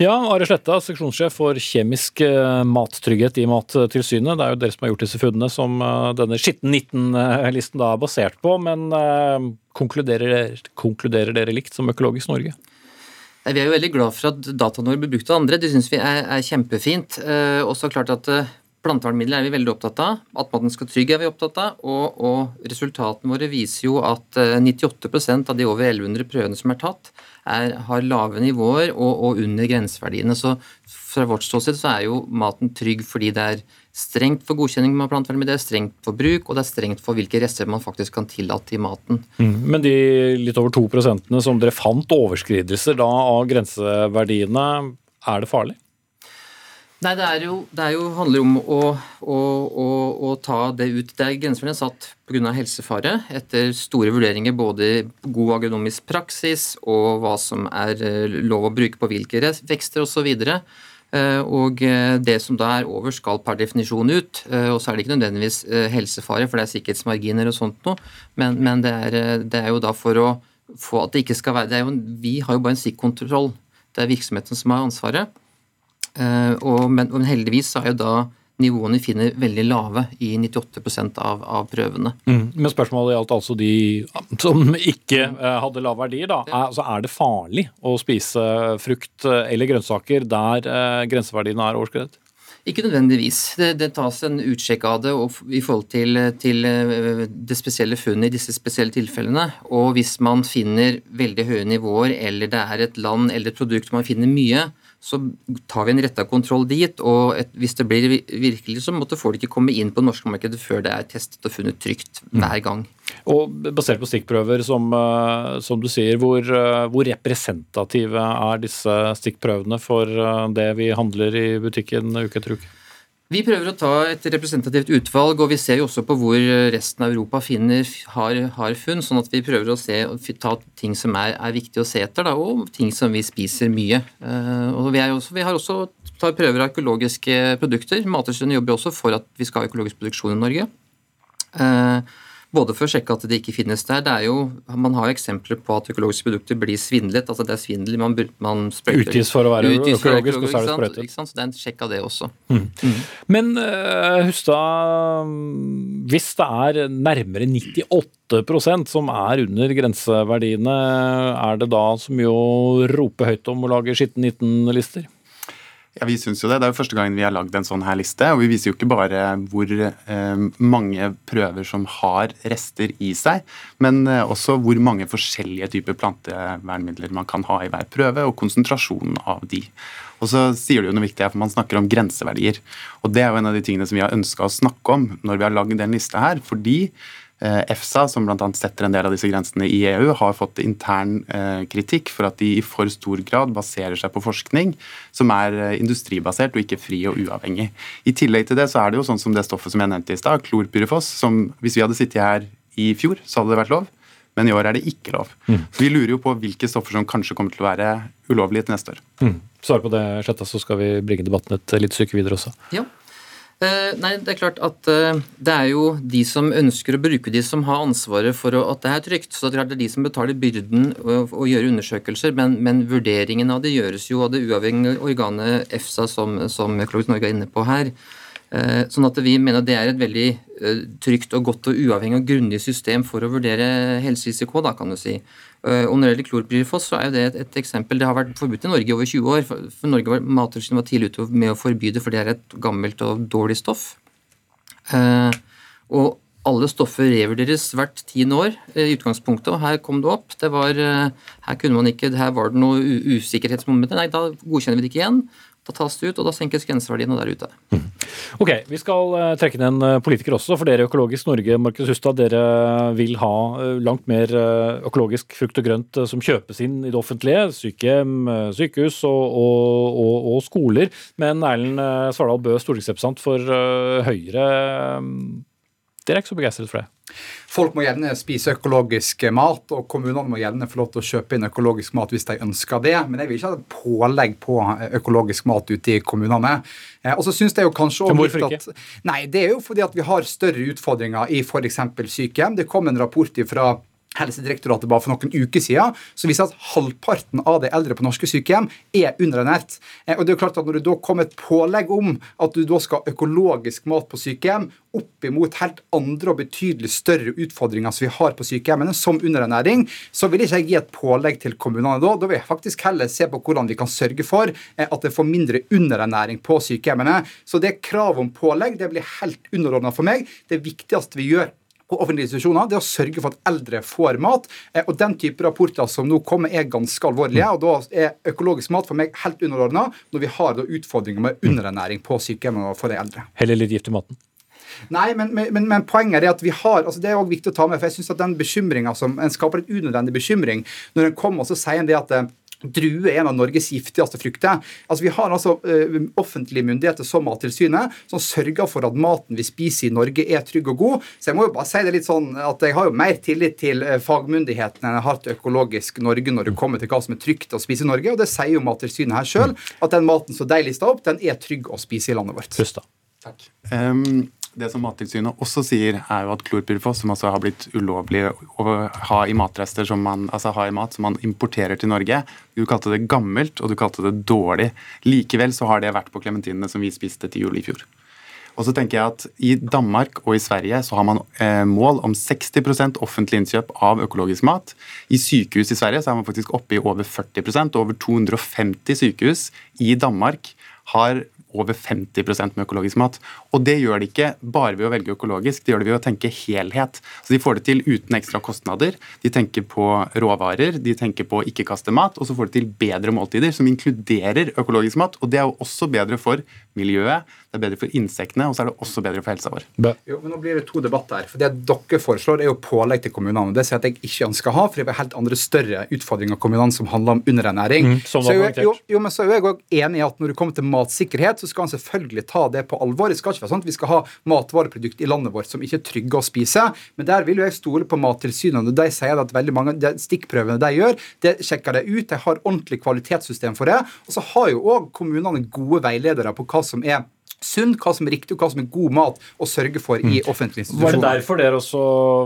S2: Ja, Are Sletta, seksjonssjef for kjemisk eh, mattrygghet i Mattilsynet. Det er jo dere som har gjort disse funnene som eh, denne skitten 19-listen da er basert på. Men uh, konkluderer, konkluderer, dere likt som Økologisk Norge?
S10: Vi er jo veldig glad for at dataene våre blir brukt av andre. Det syns vi er, er kjempefint. Eh, også klart at uh, Plantevernmidler er vi veldig opptatt av. At maten skal trygg er vi opptatt av. Og, og resultatene våre viser jo at 98% av de over 1100 prøvene som er tatt, er, har lave nivåer og, og, under grenseverdiene. Så fra vårt ståsted så er jo maten trygg fordi det er strengt for godkjenning med plantevernmiddel, strengt for bruk, og det er strengt for hvilke rester man faktisk kan tillate i maten.
S2: Mm. Men de litt over to prosentene som dere fant overskridelser da av grenseverdiene, er det farlig?
S10: Nei, det, er jo, det er jo, handler om å, å, å, å, ta det ut. Det er Grenseverdiene satt pga. helsefare etter store vurderinger både god agronomisk praksis og hva som er eh, lov å bruke på hvilke vekster osv. Eh, og eh, det som da er over, skal per definisjon ut. Og så er det ikke nødvendigvis helsefare, for det er sikkerhetsmarginer og sånt noe, men, men det, er, det, er, jo da for å få at det ikke skal være jo, Vi har jo bare en stikkontroll. Det er virksomheten som har ansvaret. Eh, og, men, men heldigvis er jo da nivåene vi finner veldig lave i 98% av, av prøvene.
S2: Mm. Men spørsmålet gjaldt altså de som ikke eh, hadde lave verdier. Da. Er, altså, er det farlig å spise frukt eller grønnsaker der eh, grenseverdiene er overskredet?
S10: Ikke nødvendigvis. Det, det, tas en utsjekk av det i forhold til, til, eh, det spesielle funnet i disse spesielle tilfellene. Og hvis man finner veldig høye nivåer, eller det er et land eller et produkt man finner mye, så tar vi en retta kontroll dit. Og et, hvis det blir virkelig, så måtte folk ikke komme inn på det norske markedet før det er testet og funnet trygt mm. hver gang.
S2: Og Basert på stikkprøver, som, eh, som du sier, hvor, eh, hvor, representative er disse stikkprøvene for eh, det vi handler i butikken uke etter uke?
S10: Vi prøver å ta et representativt utvalg, og vi ser jo også på hvor resten av Europa finner, har, har funn, sånn at vi prøver å se, ta ting som er, er viktig å se etter, da, og ting som vi spiser mye. Uh, og vi, også, vi, har også tar prøver av økologiske produkter. Mattilsynet jobber også for at vi skal ha økologisk produksjon i Norge. Både for å sjekke at det ikke finnes der. Det er jo, man har jo eksempler på at økologiske produkter blir svindlet. altså Det er svindel. Man, man
S2: sprøyter. Utgis for å være økologisk, økologisk, og så er det sprøytet.
S10: Så det er en sjekk av det også.
S2: Mm. Mm. Men uh, Hustad, hvis det er nærmere 98% som er under grenseverdiene, er det da så mye å rope høyt om å lage skitten 19-lister?
S9: Ja, Vi syns jo det. Det er jo første gangen vi har lagd en sånn her liste. Og vi viser jo ikke bare hvor eh, mange prøver som har rester i seg, men eh, også hvor mange forskjellige typer plantevernmidler man kan ha i hver prøve, og konsentrasjonen av de. Og så sier du jo noe viktig her, for Man snakker om grenseverdier. og Det er jo en av de tingene som vi har ønska å snakke om når vi har lagd den lista her. fordi EFSA, som bl.a. setter en del av disse grensene i EU, har fått intern eh, kritikk for at de i for stor grad baserer seg på forskning som er eh, industribasert og ikke fri og uavhengig. I tillegg til det så er det jo sånn som det stoffet som jeg nevnte i stad, klorpyrifos, som hvis vi hadde sittet her i fjor, så hadde det vært lov. Men i år er det ikke lov. Mm. Så Vi lurer jo på hvilke stoffer som kanskje kommer til å være ulovlige til neste år.
S2: Mm. Svar på det, Sletta, så skal vi bringe debatten et litt stykke videre også.
S10: Ja. Eh, nei, det er klart at eh, det er jo de som ønsker å bruke de, som har ansvaret for at det er trygt. Så det er de som betaler byrden å gjøre undersøkelser, men, men, vurderingen av det gjøres jo av det uavhengige organet EFSA, som, som Økologisk Norge er inne på her. Eh, sånn at vi mener det er et veldig trygt og godt og uavhengig og grundig system for å vurdere helserisiko, da, kan du si. Eh, og når det gjelder klorpyrifos, så er jo det et, et, eksempel. Det har vært forbudt i Norge i over 20 år. For, Norge var, Mattilsynet var tidlig ute med å forby det, for det er et gammelt og dårlig stoff. Eh, og alle stoffer revurderes hvert tiende år eh, i utgangspunktet, og her kom det opp. Det var, eh, her, kunne man ikke, her var det noe usikkerhetsmomenter. Nei, da godkjenner vi det ikke igjen. Da tas det ut, og da senkes grenseverdiene der ute. Mm.
S2: Ok, Vi skal uh, trekke inn en uh, politiker også. For dere i Økologisk Norge Markus Hustad, dere vil ha uh, langt mer økologisk frukt og grønt som kjøpes inn i det offentlige. Sykehjem, sykehus og, og, og, og skoler. Men Erlend Svardal Bøe, stortingsrepresentant for Høyre. Dere er ikke så begeistret for det?
S11: Folk må gjerne spise økologisk mat, og kommunene må gjerne få lov til å kjøpe inn økologisk mat hvis de ønsker det. Men jeg vil ikke ha pålegg på økologisk mat ute i kommunene. Eh, og så synes jeg jo kanskje også
S2: Hvorfor ikke?
S11: At, nei, Det er jo fordi at vi har større utfordringer i f.eks. sykehjem. Det kom en rapport fra Helsedirektoratet bare for noen uker siden, som viser at halvparten av de eldre på norske sykehjem er underernært. Eh, og det er jo klart at Når det da kommer et pålegg om at du da skal ha økologisk mat på sykehjem, opp imot helt andre og betydelig større utfordringer som vi har på sykehjemmene, som underernæring, så vil ikke jeg gi et pålegg til kommunene da. Da vil jeg faktisk heller se på hvordan vi kan sørge for eh, at det får mindre underernæring på sykehjemmene. Så det kravet om pålegg det blir helt underordna for meg. Det viktigste vi gjør på offentlige institusjoner, det er å sørge for at eldre får mat. Eh, og Den type rapporter som nå kommer, er ganske alvorlige. og Da er økologisk mat for meg helt underordna når vi har utfordringer med underernæring på sykehjemmene for de eldre.
S2: Heller litt gift i maten?
S11: Nei, men, men, men, poenget er at vi har altså Det er også viktig å ta med. for jeg synes at den bekymringen som En skaper en unødvendig bekymring når en kommer og så sier en det at eh, Drue er en av Norges giftigste frukter. Altså, vi har altså uh, offentlige myndigheter som Mattilsynet som sørger for at maten vi spiser i Norge, er trygg og god. Så jeg må jo bare si det litt sånn at jeg har jo mer tillit til uh, fagmyndighetene enn jeg har til Økologisk Norge når det kommer til hva som er trygt å spise i Norge. Og det sier jo Mattilsynet her sjøl, at den maten som de lista opp, den er trygg å spise i landet vårt.
S2: Just da.
S11: Takk.
S9: Um, det som Mattilsynet også sier, er jo at klorpyrifos, som altså har blitt ulovlig å ha i matrester som man, altså ha i mat som man importerer til Norge Du kalte det gammelt, og du kalte det dårlig. Likevel så har det vært på klementinene som vi spiste til jul i fjor. Og så tenker jeg at I Danmark og i Sverige så har man eh, mål om 60% offentlig innkjøp av økologisk mat. I sykehus i Sverige så er man faktisk oppe i over 40 og Over 250 sykehus i Danmark har over 50% med økologisk mat. Og det gjør de ikke bare ved å velge økologisk, det gjør de ved å tenke helhet. Så De får det til uten ekstra kostnader. De tenker på råvarer, de tenker på å ikke kaste mat, og så får de til bedre måltider som inkluderer økologisk mat. Og det er jo også bedre for miljøet, det er bedre for insektene, og så er det også bedre for helsa vår.
S11: Jo, men nå blir det to debatter her. for Det dere foreslår, er jo pålegg til kommunene. Det sier jeg at jeg ikke ønsker å ha, for det er helt andre større utfordringer kommunene som handler om underernæring. Mm, så, jo, jo, jo, men så er jeg òg enig i at når det kommer til matsikkerhet, så skal man selvfølgelig ta det på alvor. Jeg skal ikke være sånn vi skal ha matvareprodukt i landet vårt som ikke er trygge å spise. Men der vil jo jeg stole på Mattilsynet. De sier at veldig mange de stikkprøvene de gjør, det sjekker de ut. De har ordentlig kvalitetssystem for det. Og så har jo òg kommunene gode veiledere på hva som er sunt, hva som er riktig og hva som er god mat å sørge for i mm. offentlige institusjoner.
S2: Var det derfor dere også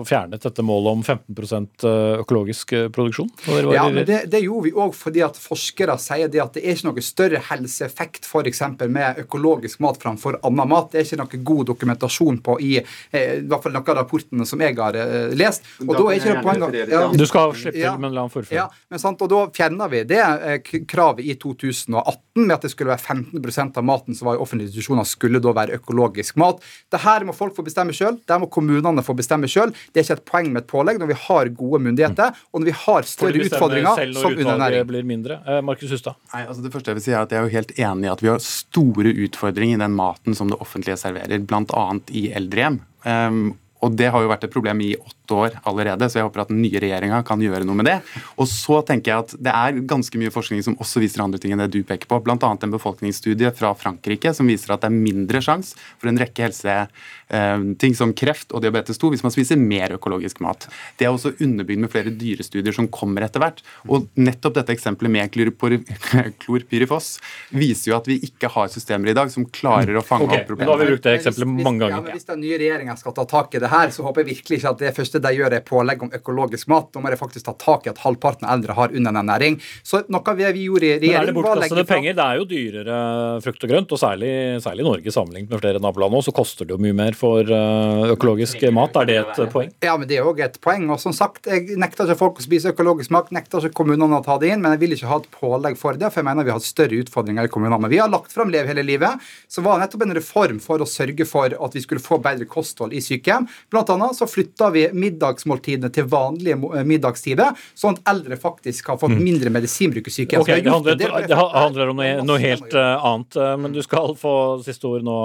S2: fjernet dette målet om 15 eh, økologisk eh, produksjon?
S11: Ja, men det, det gjorde vi òg fordi at forskere sier det at det er ikke noe større helseeffekt f.eks. med økologisk mat framfor annen mat. Det er ikke noe god dokumentasjon på i, eh, i hvert fall noen av rapportene som jeg har lest. Og da, da er ikke det poenget
S2: ja, Du skal slippe til, ja, men la ham fullføre.
S11: Ja, men sant, og da fjerna vi det kravet i 2018 med at det skulle være 15% av maten som var i offentlige institusjoner skulle da være økologisk mat. Dette må folk få bestemme sjøl. Det må kommunene få bestemme sjøl. Det er ikke et poeng med et pålegg når vi har gode myndigheter, og når vi har større utfordringer som undernæring.
S2: Blir mindre. Eh, Markus Hustad?
S9: Nei, altså det første jeg vil si er at jeg er jo helt enig i at vi har store utfordringer i den maten som det offentlige serverer, bl.a. i eldrehjem. Um, og det har jo vært et problem i åtte år allerede, så jeg håper at den nye regjeringa kan gjøre noe med det. Og så tenker jeg at det er ganske mye forskning som også viser andre ting enn det du peker på. Bl.a. en befolkningsstudie fra Frankrike som viser at det er mindre sjanse for en rekke helseting eh, som kreft og diabetes 2 hvis man spiser mer økologisk mat. Det er også underbygd med flere dyrestudier som kommer etter hvert. Og nettopp dette eksempelet med klorpyrifos viser jo at vi ikke har systemer i dag som klarer å fange okay, opp problemet.
S2: Nå har vi brukt det eksempelet mange ganger.
S11: Ja, men hvis den nye regjeringa skal ta tak i det her, så håper jeg virkelig ikke at det første de gjør, er pålegg om økologisk mat. Da må de faktisk ta tak i at halvparten av eldre har underernæring. Så noe vi, vi gjorde i regjering
S2: Men er det bortkastede penger? Det er jo dyrere frukt og grønt, og særlig, særlig i Norge sammenlignet med flere naboland nå, så koster det jo mye mer for eh, økologisk mat. Er det et poeng?
S11: Ja, men det er òg et poeng. Og som sagt, jeg nekter ikke folk å spise økologisk mat, nekter ikke kommunene å ta det inn, men jeg vil ikke ha et pålegg for det, for jeg mener vi har større utfordringer i kommunene. Men vi har lagt fram Lev hele livet, som var nettopp en reform for å sørge for at vi skulle få bedre kosthold i sykehjem. Blant annet så flytta vi middagsmåltidene til vanlige eh, middagstider, sånn at eldre faktisk har fått mm. mindre medisinbruk i sykehjem.
S2: Okay, det, handler, det, det, handler, om noe, noe helt uh, annet, eh, men du skal få siste ord nå,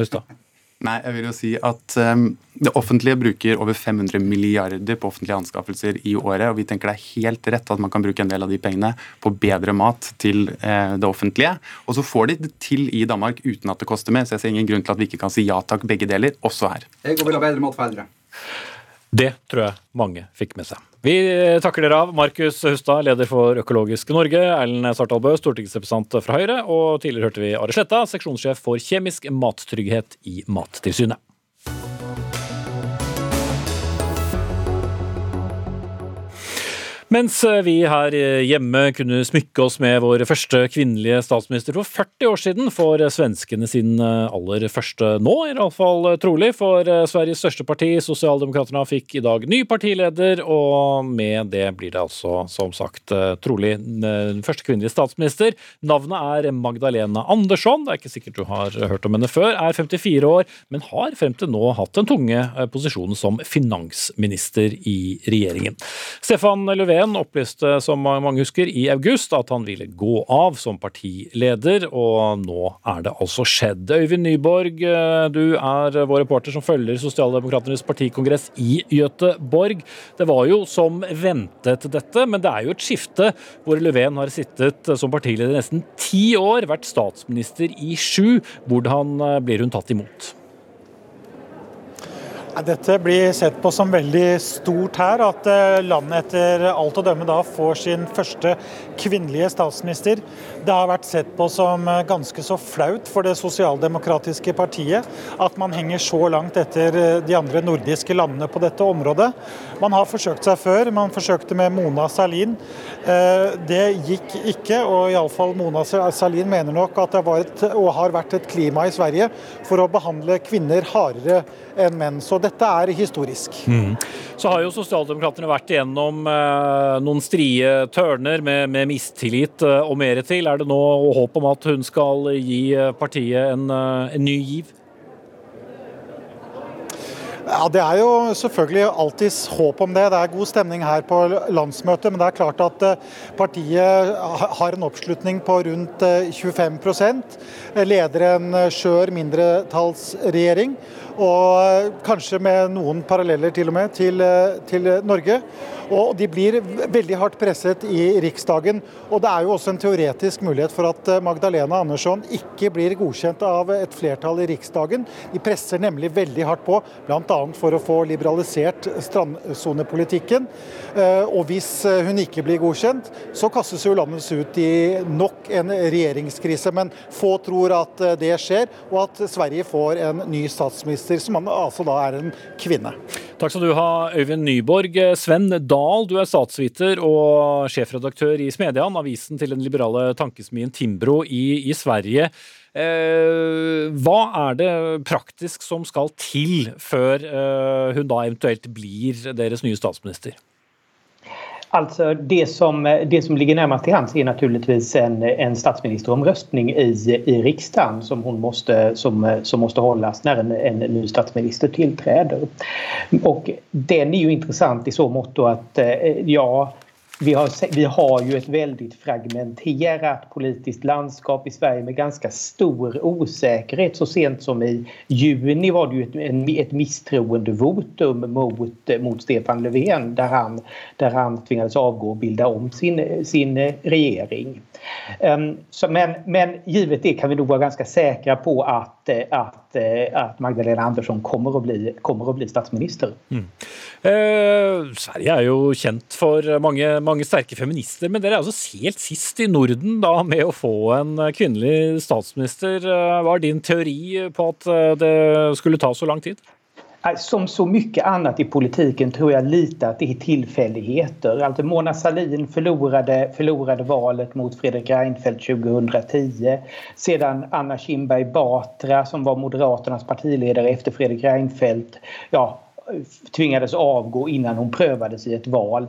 S2: Hustad.
S9: Nei, jeg vil jo si at um, det offentlige bruker over 500 milliarder på offentlige anskaffelser i året, og vi tenker det er helt rett at man kan bruke en del av de pengene på bedre mat til uh, det offentlige. Og så får de det til i Danmark uten at det koster mer, så jeg ser ingen grunn til at vi ikke kan si ja takk begge deler, også her.
S11: Jeg vil ha bedre mat for eldre.
S2: Det tror jeg mange fikk med seg. Vi takker dere av. Markus Hustad, leder for Økologisk Norge. Erlend Svartalbø, stortingsrepresentant fra Høyre. Og tidligere hørte vi Are Sletta, seksjonssjef for kjemisk mattrygghet i Mattilsynet. Mens eh, vi her hjemme kunne smykke oss med vår første kvinnelige statsminister for 40 år siden, får svenskene sin eh, aller første nå, i alle fall eh, trolig. For Sveriges største parti, Sosialdemokraterna, fikk i dag ny partileder, og med det blir det altså, som sagt, trolig den første kvinnelige statsminister. Navnet er Magdalena Andersson, det er ikke sikkert du har hørt om henne før, er 54 år, men har frem til nå hatt den tunge posisjonen som finansminister i regjeringen. Stefan Löfven Löfven opplyste, som mange husker, i august at han ville gå av som partileder, og nå er det altså skjedd. Øyvind Nyborg, eh, du er vår reporter som følger Sosialdemokraternes partikongress i Göteborg. Det var jo som ventet dette, men det er jo et skifte hvor Löfven har sittet som partileder nesten ti år, vært statsminister i sju. Hvordan eh, blir hun tatt imot?
S12: Dette blir sett på som veldig stort her, at eh, landet etter alt å dømme da får sin første kvinnelige statsminister. Det har vært sett på som eh, ganske så flaut for det sosialdemokratiske partiet at man henger så langt etter eh, de andre nordiske landene på dette området. Man har forsøkt seg før, man forsøkte med Mona Salin. Det gikk ikke, og iallfall Mona Salin mener nok at det var et, og har vært et klima i Sverige for å behandle kvinner hardere enn menn. Så dette er historisk.
S2: Mm. Så har jo Sosialdemokratene vært igjennom eh, noen strie tørner med, med mistillit eh, og mer til. Er det nå håp om at hun skal gi eh, partiet en, eh, en ny giv?
S12: Ja, Det er jo selvfølgelig alltids håp om det. Det er god stemning her på landsmøtet. Men det er klart at eh, partiet har en oppslutning på rundt 25% Leder en skjør mindretallsregjering og kanskje med noen paralleller til og med til, til Norge. Og de blir veldig hardt presset i Riksdagen. Og det er jo også en teoretisk mulighet for at Magdalena Andersson ikke blir godkjent av et flertall i Riksdagen. De presser nemlig veldig hardt på, bl.a. for å få liberalisert strandsonepolitikken. Eh, og hvis hun ikke blir godkjent, så kastes jo landet ut i nok en regjeringskrise. Men få tror at det skjer, og at Sverige får en ny statsminister statsminister, som altså da er en kvinne.
S2: Takk skal du ha, Øyvind Nyborg. Sven Dahl, du er statsviter og sjefredaktør i Smedjan, avisen til den liberale tankesmien Timbro i, i Sverige. Eh, hva er det praktisk som skal til før eh, hun da eventuelt blir deres nye statsminister?
S13: Alltså det som, det som ligger närmast till hands är naturligtvis en, en statsministeromröstning i, i riksdagen som, hon måste, som, som måste hållas när en, en ny statsminister tillträder. Och den är ju intressant i så mått att eh, ja, vi har, vi har ju ett väldigt fragmenterat politiskt landskap i Sverige med ganska stor osäkerhet. Så sent som i juni var det ju ett, ett misstroendevotum mot, mot Stefan Löfven där han, där han tvingades avgå och bilda om sin, sin regering. Um, så, men, men givet det kan vi nog vara ganska säkra på att, att, att Magdalena Andersson kommer att bli, kommer att bli statsminister. Mm.
S2: Eh, Sverige er jo kjent for mange mange sterke feminister, men dere er altså helt sist i Norden da med å få en kvinnelig statsminister. Hva er din teori på at eh, det skulle ta så lang tid?
S13: Som så mycket annat i politiken tror jag lite att det är tillfälligheter. Alltså Mona Sahlin förlorade, förlorade valet mot Fredrik Reinfeldt 2010. Sedan Anna Kinberg Batra som var Moderaternas partiledare efter Fredrik Reinfeldt ja, tvingades avgå innan hon prövades i ett val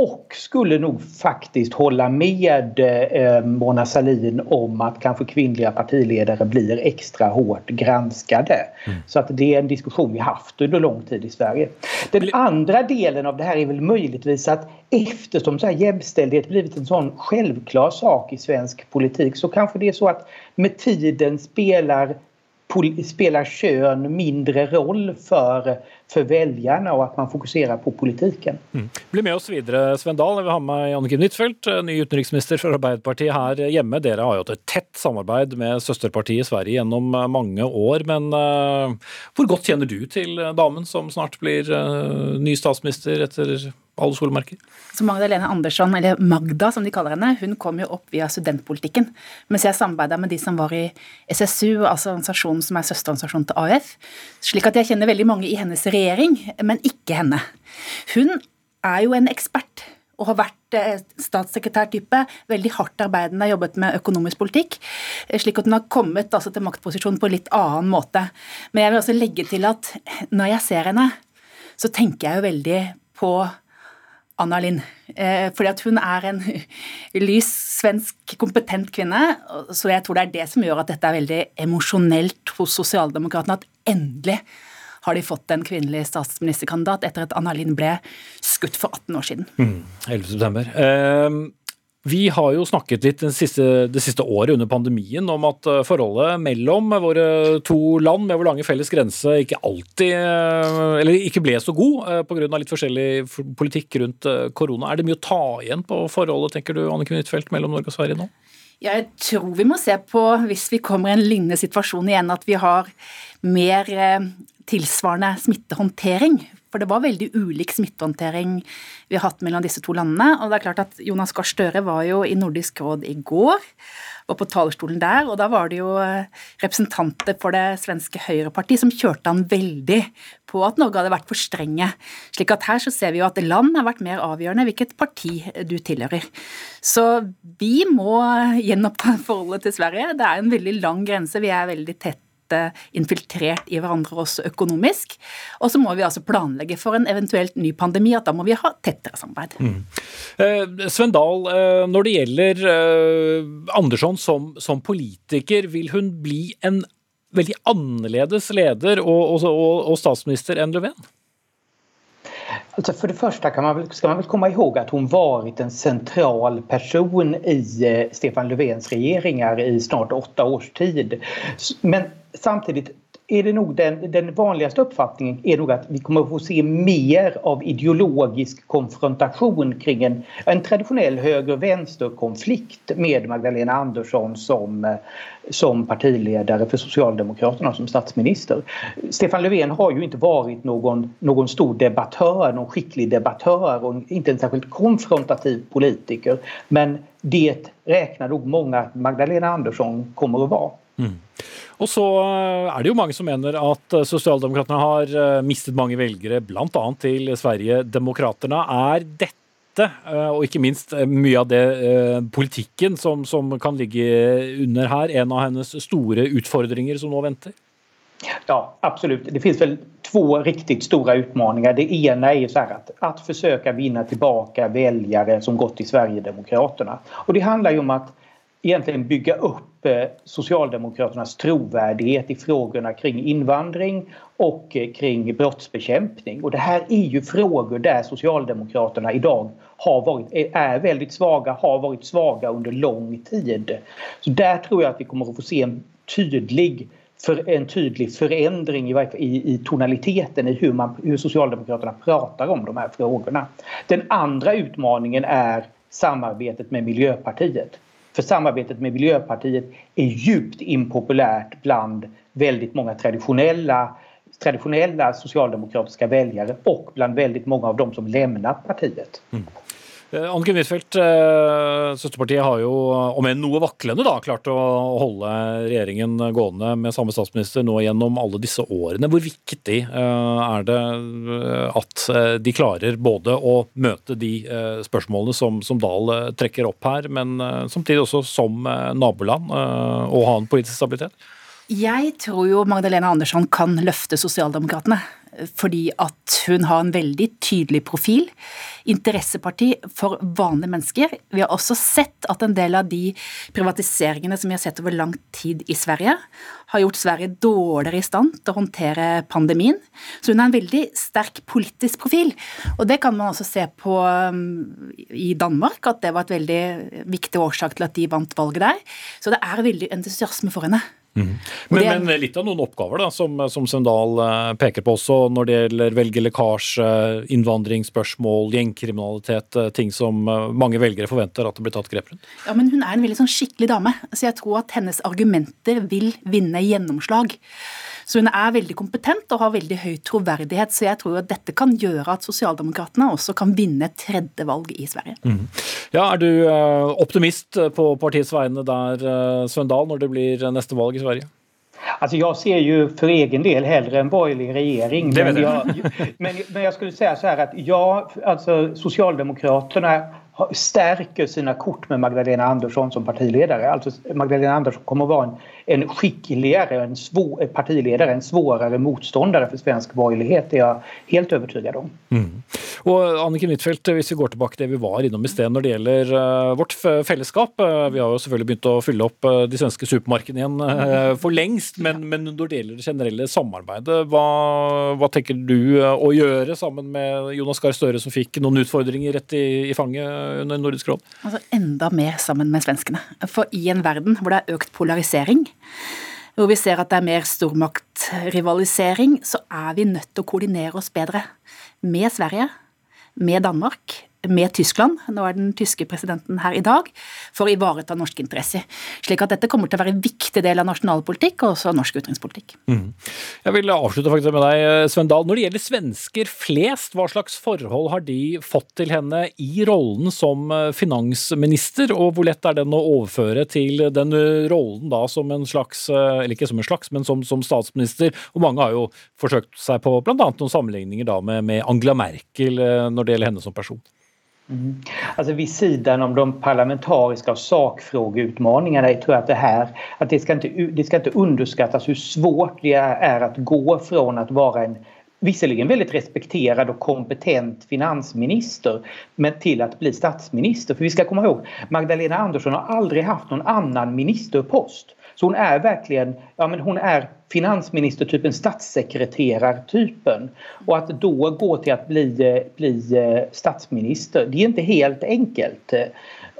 S13: och skulle nog faktiskt hålla med eh, Mona Sahlin om att kanske kvinnliga partiledare blir extra hårt granskade. Mm. Så att det är en diskussion vi haft under lång tid i Sverige. Den andra delen av det här är väl möjligtvis att eftersom så här jämställdhet blivit en sån självklar sak i svensk politik så kanske det är så att med tiden spelar spelar kön mindre roll för, för väljarna och att man fokuserar på politiken.
S2: Mm. Bli med oss videre, Sven Dahl. Vi har med Jannicke Huitfeldt, ny utenriksminister for Arbeiderpartiet her hjemme. Dere har jo hatt et tett samarbeid med søsterpartiet i Sverige gjennom mange år. Men uh, hvor godt kjenner du til damen som snart blir uh, ny statsminister etter alle solmerker.
S1: Så Magdalene Andersson, eller Magda som de kaller henne, hun kom jo opp via studentpolitikken. Mens jeg samarbeida med de som var i SSU, altså organisasjonen som er søsterorganisasjonen til AUF. Slik at jeg kjenner veldig mange i hennes regjering, men ikke henne. Hun er jo en ekspert og har vært eh, statssekretærtype, veldig hardt arbeidende, jobbet med økonomisk politikk, eh, slik at hun har kommet altså, til maktposisjon på en litt annen måte. Men jeg vil også legge til at når jeg ser henne, så tenker jeg jo veldig på Anna Lind. Eh, fordi at hun er en lys, svensk, kompetent kvinne. Så jeg tror det er det som gjør at dette er veldig emosjonelt hos sosialdemokratene. At endelig har de fått en kvinnelig statsministerkandidat etter at Anna Lind ble skutt for 18 år siden.
S2: Mm, 11. september. Eh, vi har jo snakket litt siste, det siste, året under pandemien om at eh, forholdet mellom våre to land med vår lange felles grense ikke alltid eh, Eller ikke ble så god eh, pga. litt forskjellig politikk rundt korona. Er det mye å ta igjen på forholdet, tenker du, Anniken Huitfeldt, mellom Norge og Sverige nå?
S1: Jeg tror vi må se på, hvis vi kommer i en lignende situasjon igjen, at vi har mer tilsvarende smittehåndtering. For det var veldig ulik smittehåndtering vi har hatt mellom disse to landene. Og det er klart at Jonas Gahr Støre var jo i Nordisk råd i går, var på talerstolen der, og da var det jo eh, representanter for det svenske Høyrepartiet som kjørte han veldig på at Norge hadde vært for strenge. Slik at her så ser vi jo at land har vært mer avgjørende hvilket parti du tilhører. Så vi må gjenoppta forholdet til Sverige. Det er en veldig lang grense, vi er veldig tett infiltrert i hverandre også økonomisk. Og så må vi altså planlegge for en eventuelt ny pandemi, at da må vi ha tettere samarbeid. Mm.
S2: Eh, Sven Dahl, eh, når det gjelder eh, Andersson som, som, politiker, vil hun bli en veldig annerledes leder og, og, og statsminister enn Löfven?
S13: Alltså för det första kan man vel ska man väl komma ihåg att hon varit en central person i eh, Stefan Löfvens regeringar i snart åtta års tid. Men samtidigt är det nog den, den vanligaste uppfattningen är nog att vi kommer att få se mer av ideologisk konfrontation kring en, en traditionell höger-vänster-konflikt med Magdalena Andersson som, som partiledare för Socialdemokraterna som statsminister. Stefan Löfven har ju inte varit någon, någon stor debattör, någon skicklig debattör och inte en särskilt konfrontativ politiker. Men det räknar nog många att Magdalena Andersson kommer att vara. Mm.
S2: Og så eh, er det jo mange som mener at eh, Sosialdemokratene har eh, mistet mange velgere, bl.a. til Sverigedemokraterna. Er dette, og ikke minst mye av det politikken som, som kan ligge under her, en av hennes store utfordringer som nå venter?
S13: Ja, absolutt. Det finnes vel to riktig store utfordringer. Det ene er så her at, at forsøke å vinne tilbake velgere som gått til Sverigedemokraterna. Og det handler jo om å egentlig bygge upp eh, Socialdemokraternas trovärdighet i frågorna kring invandring och eh, kring brottsbekämpning. Och det här är ju frågor där Socialdemokraterna idag har varit, är väldigt svaga, har varit svaga under lång tid. Så där tror jag att vi kommer att få se en tydlig för en tydlig förändring i, i, i tonaliteten i hur, man, hur Socialdemokraterna pratar om de här frågorna. Den andra utmaningen är samarbetet med Miljöpartiet. För samarbetet med Miljöpartiet är djupt impopulärt bland väldigt många traditionella traditionella socialdemokratiska väljare och bland väldigt många av dem som lämnat partiet. Mm.
S2: Eh, Anniken Huitfeldt, eh, søsterpartiet har jo, om enn noe vaklende, da, klart å holde regjeringen gående med samme statsminister nå gjennom alle disse årene. Hvor viktig eh, er det at de klarer både å møte de spørsmålene som, som Dahl trekker opp her, men samtidig også som naboland, og ha en politisk stabilitet?
S1: Jeg tror jo Magdalena Andersson kan løfte Sosialdemokratene fordi at hun har en veldig tydelig profil. Interesseparti for vanlige mennesker. Vi har også sett at en del av de privatiseringene som vi har sett over lang tid i Sverige, har gjort Sverige dårligere i stand til å håndtere pandemien. Så hun har en veldig sterk politisk profil. Og det kan man også se på um, i Danmark, at det var et veldig viktig årsak til at de vant valget der. Så det er veldig entusiasme for henne.
S2: Mm. Men, men, litt av noen oppgaver da, som, som Sundal eh, peker på også når det gjelder velgerlekkasje, innvandringsspørsmål, gjengkriminalitet, eh, ting som eh, mange velgere forventer at det blir tatt grep rundt?
S1: Ja, men Hun er en veldig sånn skikkelig dame, så jeg tror at hennes argumenter vil vinne gjennomslag. Så hun er veldig kompetent og har veldig høy troverdighet. Så jeg tror at dette kan gjøre at sosialdemokratene også kan vinne et tredje valg i Sverige. Mm.
S2: Ja, Er du eh, optimist på partiets vegne der, Søndal, Svendal, når det blir neste valg i Sverige?
S13: Alltså jag ser ju för egen del hellre en borgerlig regering. Men jag, men, men jag skulle säga så här att ja, alltså Socialdemokraterna stärker sina kort med Magdalena Andersson som partiledare. Alltså Magdalena Andersson kommer att vara en, en skickligare en svår, partiledare, en svårare motståndare för svensk borgerlighet. Det är jag helt övertygad om. Mm.
S2: Og Anniken Huitfeldt, hvis vi går tilbake til det vi var innom i sted når det gjelder vårt fellesskap. Vi har jo selvfølgelig begynt å fylle opp de svenske supermarkedene igjen for lengst. Men, men, når det gjelder det generelle samarbeidet, hva, hva tenker du å gjøre sammen med Jonas Gahr Støre, som fikk noen utfordringer rett i, i fanget? Under Nordisk råd?
S1: Altså Enda mer sammen med svenskene. For i en verden hvor det er økt polarisering, hvor vi ser at det er mer stormaktrivalisering, så er vi nødt til å koordinere oss bedre med Sverige, med Danmark, med Tyskland, nå er den tyske presidenten her i dag, for å ivareta norske interesser. Slik at dette kommer til å være en viktig del av nasjonalpolitikk og også norsk utenrikspolitikk. Mm.
S2: Jeg vil avslutte faktisk med deg, Sven Dahl. Når det gjelder svensker flest, hva slags forhold har de fått til henne i rollen som finansminister, og hvor lett er den å overføre til den rollen da som en slags, eller ikke som en slags, men som, som statsminister? Og mange har jo forsøkt seg på bl.a. noen sammenligninger da med, med Angela Merkel når det gjelder henne som person.
S13: Mm. Alltså vid sidan om de parlamentariska och sakfrågeutmaningarna tror jag att det här att det ska, inte, det ska inte underskattas hur svårt det är att gå från att vara en visserligen väldigt respekterad och kompetent finansminister men till att bli statsminister. För vi ska komma ihåg, Magdalena Andersson har aldrig haft någon annan ministerpost. Så hon är verkligen, ja men hon är finansministertypen, statssekreterartypen. Och att då gå till att bli, bli eh, statsminister, det är inte helt enkelt.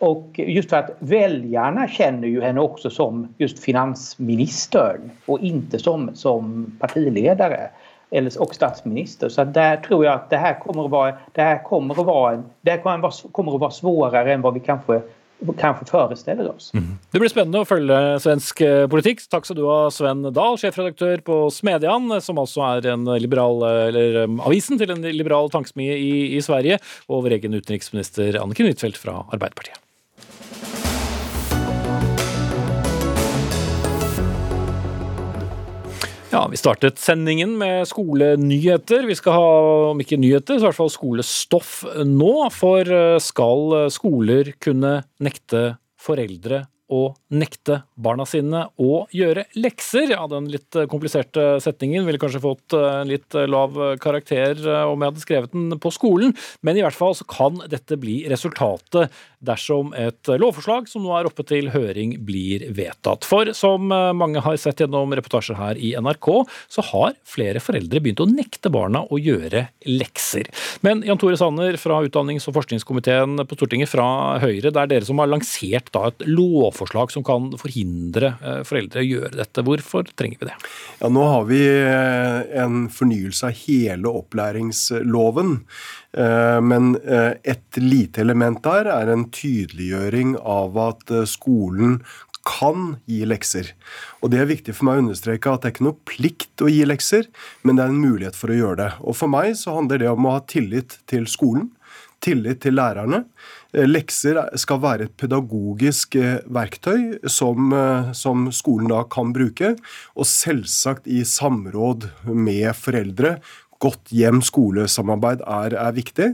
S13: Och just för att väljarna känner ju henne också som just finansministern och inte som, som partiledare eller, och statsminister. Så där tror jag att det här kommer att vara, det här kommer att vara, det här kommer att vara svårare än vad vi kanske kanskje forestiller oss. Mm.
S2: Det blir spennende å følge svensk eh, politikk. Takk skal du ha, Sven Dahl, sjefredaktør på Smedjan, som altså er liberal, eller um, avisen til en liberal tankesmie i, i Sverige, og vår egen utenriksminister Anniken Huitfeldt fra Arbeiderpartiet. Ja, Vi startet sendingen med skolenyheter. Vi skal ha, om ikke nyheter, så i hvert fall skolestoff nå. For eh, skal skoler kunne nekte foreldre å nekte barna sine å gjøre lekser. Ja, Den litt kompliserte setningen ville kanskje fått en eh, litt lav karakter eh, om jeg hadde skrevet den på skolen, men i hvert fall så kan dette bli resultatet dersom et lovforslag som nå er oppe til høring, blir vedtatt. For som eh, mange har sett gjennom reportasjer her i NRK, så har flere foreldre begynt å nekte barna å gjøre lekser. Men Jan Tore Sanner fra utdannings- og forskningskomiteen på Stortinget fra Høyre, det er dere som har lansert da et lovforslag lovforslag som kan forhindre eh, foreldre å gjøre dette. Hvorfor trenger vi det?
S14: Ja, Nå har vi eh, en fornyelse av hele opplæringsloven. Eh, men et lite element der er en tydeliggjøring av at skolen kan gi lekser. Og Det er viktig for meg å understreke at det er ikke noe plikt å gi lekser, men det er en mulighet for å gjøre det. Og For meg så handler det om å ha tillit til skolen, tillit til lærerne. Eh, lekser skal være et pedagogisk eh, verktøy som, eh, som, skolen da kan bruke, og selvsagt i samråd med foreldre. Godt hjem-skole-samarbeid er, er, viktig.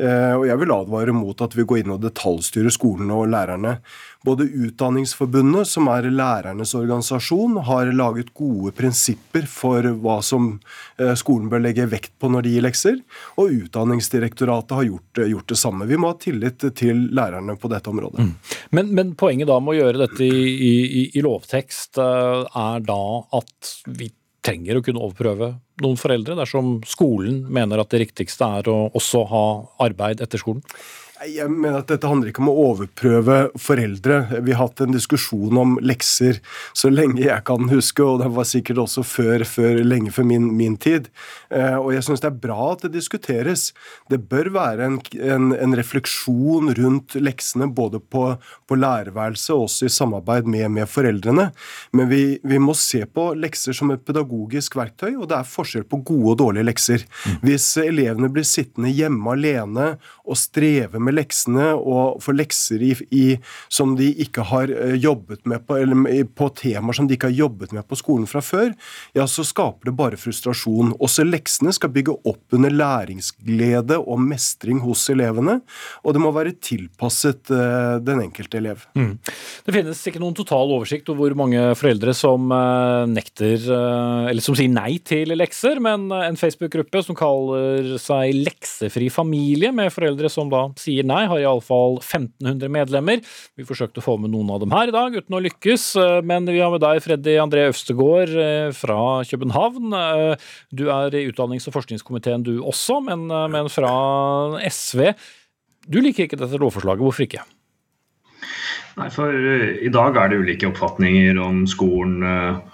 S14: Og jeg vil advare mot at vi går inn og detaljstyrer skolene og lærerne. Både Utdanningsforbundet, som er lærernes organisasjon, har laget gode prinsipper for hva som eh, skolen bør legge vekt på når de gir lekser. Og Utdanningsdirektoratet har gjort, gjort det samme. Vi må ha tillit til lærerne på dette området. Mm.
S2: Men, men, poenget da med å gjøre dette i, i, i lovtekst eh, er da at vi trenger å kunne overprøve noen foreldre dersom skolen mener at det riktigste er å også ha arbeid etter skolen?
S14: Jeg mener at Dette handler ikke om å overprøve foreldre. Vi har hatt en diskusjon om lekser så lenge jeg kan huske, og det var sikkert også før, før lenge før min, min tid. Eh, og jeg syns det er bra at det diskuteres. Det bør være en, en, en refleksjon rundt leksene både på, på lærerværelset og også i samarbeid med, med foreldrene. Men vi, vi, må se på lekser som et pedagogisk verktøy, og det er forskjell på gode og dårlige lekser. Mm. Hvis elevene blir sittende hjemme alene og streve med leksene og få lekser i, i, som de ikke har eh, jobbet med på, eller på temaer som de ikke har jobbet med på skolen fra før, ja, så skaper det bare frustrasjon. Også leksene skal bygge opp under læringsglede og mestring hos elevene, og det må være tilpasset uh, den enkelte elev. Mm.
S2: Det finnes ikke noen total oversikt over hvor mange foreldre som uh, nekter, uh, eller som sier nei til lekser, men en Facebook-gruppe som kaller seg Leksefri familie, med foreldre som da sier nei, har iallfall 1500 medlemmer. Vi forsøkte å få med noen av dem her i dag, uten å lykkes. Eh, men vi har med deg Freddy André Øvstegård eh, fra København. Eh, du er i utdannings- og forskningskomiteen du også, men fra SV. Du liker ikke dette lovforslaget, hvorfor ikke?
S15: Nei, for I dag er det ulike oppfatninger om skolen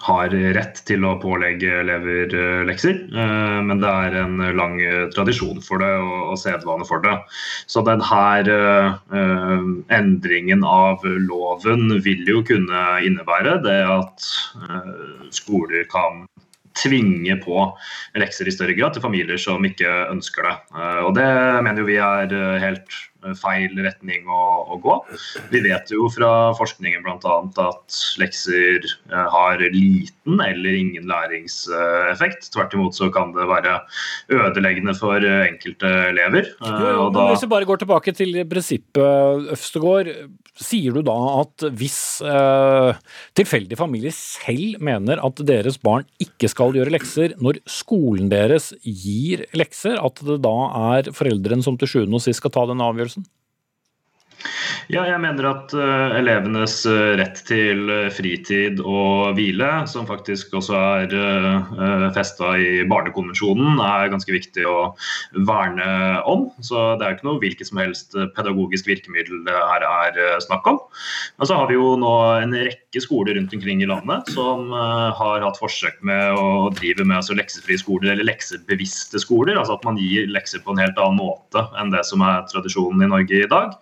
S15: har rett til å pålegge elever lekser. Men det er en lang tradisjon for det og, sedvane for det. Så denne endringen av loven vil jo kunne innebære det at skoler kan tvinge på lekser i større grad til familier som ikke ønsker det. Eh, og Det mener jo vi er eh, helt feil retning å, å gå. Vi vet jo fra forskningen bl.a. at lekser eh, har liten eller ingen læringseffekt. Tvert imot så kan det være ødeleggende for enkelte elever.
S2: Jo, jo, da... Hvis vi bare går tilbake til prinsippet, Øvstegård. Sier du da at hvis eh, tilfeldige familier selv mener at deres barn ikke skal gjøre lekser, når skolen deres gir lekser, at det da er foreldrene som til sjuende og sist skal ta den avgjørelsen? Person.
S15: Ja, jeg mener at uh, elevenes uh, rett til uh, fritid og hvile, som faktisk også er uh, festa i Barnekonvensjonen, er ganske viktig å verne om. Så det er ikke noe hvilket som helst pedagogisk virkemiddel det her er snakk om. Men så har vi jo nå en rekke skoler rundt omkring i landet som har hatt forsøk med å drive med altså leksefrie skoler, eller leksebevisste skoler. Altså at man gir lekser på en helt annen måte enn det som er tradisjonen i Norge i dag.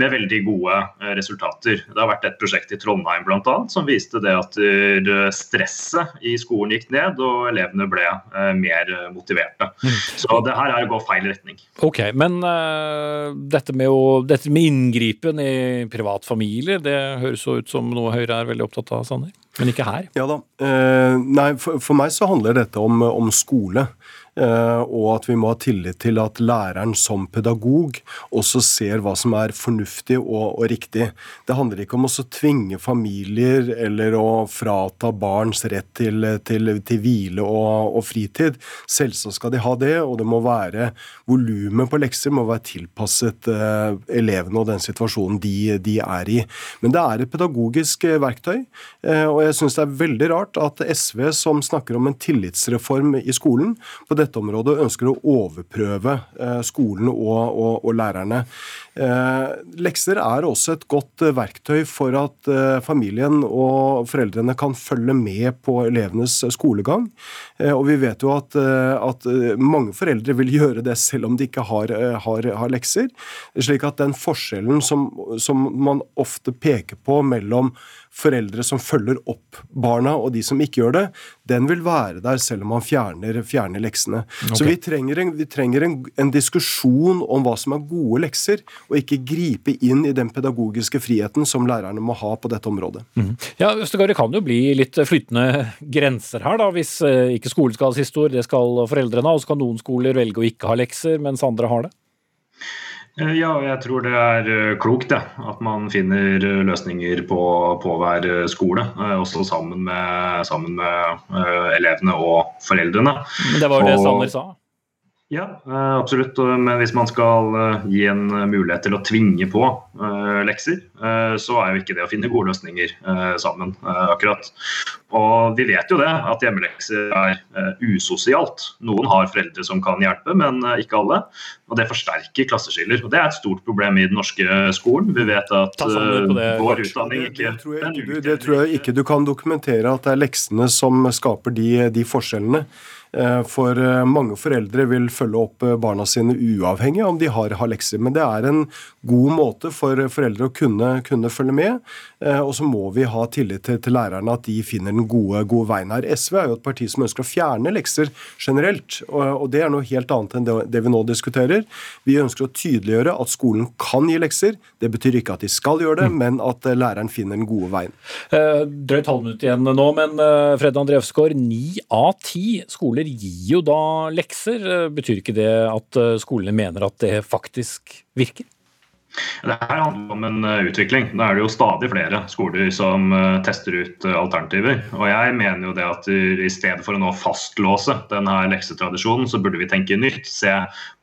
S15: Med veldig gode eh, resultater. Det har vært et prosjekt i Trondheim blant annet, som viste det at eh, stresset i skolen gikk ned, og elevene ble eh, mer motiverte. Mm. Så det her er å gå feil retning.
S2: Ok, Men uh, dette, med å, dette med inngripen i privatfamilier, det høres så ut som noe Høyre er veldig opptatt av, Sanner? Men ikke her?
S14: Ja da. Uh, nei, for, for, meg så handler dette om, om skole. Eh, og at vi må ha tillit til at læreren som pedagog også ser hva som er fornuftig og, og riktig. Det handler ikke om å tvinge familier eller å frata barns rett til, til, til hvile og, og, fritid. Selvsagt skal de ha det, og det må være volumet på lekser må være tilpasset eh, elevene og den situasjonen de, de, er i. Men det er et pedagogisk eh, verktøy, eh, og jeg syns det er veldig rart at SV, som snakker om en tillitsreform i skolen, på det dette området ønsker å overprøve eh, skolen og, og, og lærerne. Eh, lekser er også et godt eh, verktøy for at familien og foreldrene kan følge med på elevenes skolegang. Og vi vet jo at, at mange foreldre vil gjøre det selv om de ikke har, har, har lekser. Slik at den forskjellen som, som man ofte peker på mellom foreldre som følger opp barna, og de som ikke gjør det, den vil være der selv om man fjerner, fjerner leksene. Okay. Så vi trenger, en, vi trenger en, en, diskusjon om hva som er gode lekser, og ikke gripe inn i den pedagogiske friheten som lærerne må ha på dette området.
S2: Mm. Ja, Østegård, Det kan jo bli litt flytende grenser her, da, hvis eh, ikke skolen skal ha siste ord, det skal foreldrene ha. Og så kan noen skoler velge å ikke ha lekser, mens andre har det.
S15: Eh, ja, jeg tror det er eh, klokt det, at man finner eh, løsninger på, på hver skole. Også sammen med, sammen med elevene og foreldrene.
S2: Men det var jo det Sanner sa?
S15: Ja, absolutt. Men hvis man skal gi en mulighet til å tvinge på lekser, så er jo ikke det å finne gode løsninger sammen, akkurat. Og vi vet jo det, at hjemmelekser er usosialt. Noen har foreldre som kan hjelpe, men ikke alle. Og det forsterker klasseskiller. Og det er et stort problem i den norske skolen. Vi vet at vår utdanning ikke
S14: det, tror jeg, du, det tror jeg ikke du kan dokumentere at det er leksene som skaper de, de forskjellene. For mange foreldre vil følge opp barna sine uavhengig om de har, har lekser. Men det er en god måte for foreldre å kunne, kunne følge med. Og så må vi ha tillit til, til lærerne at de finner den gode, gode veien her. SV er jo et parti som ønsker å fjerne lekser generelt, og, det er noe helt annet enn det, det, vi nå diskuterer. Vi ønsker å tydeliggjøre at skolen kan gi lekser. Det betyr ikke at de skal gjøre det, mm. men at eh, læreren finner den gode veien.
S2: Eh, drøyt halvminutt igjen nå, men eh, Fred André Øvsgaard, ni av ti skoler gir jo da lekser. Eh, betyr ikke det at skolene mener at det faktisk virker?
S15: Det her handler om en eh, utvikling. Da er det jo stadig flere skoler som eh, tester ut eh, alternativer. Og jeg mener jo det at i stedet for å nå fastlåse denne leksetradisjonen, så burde vi tenke nytt. Se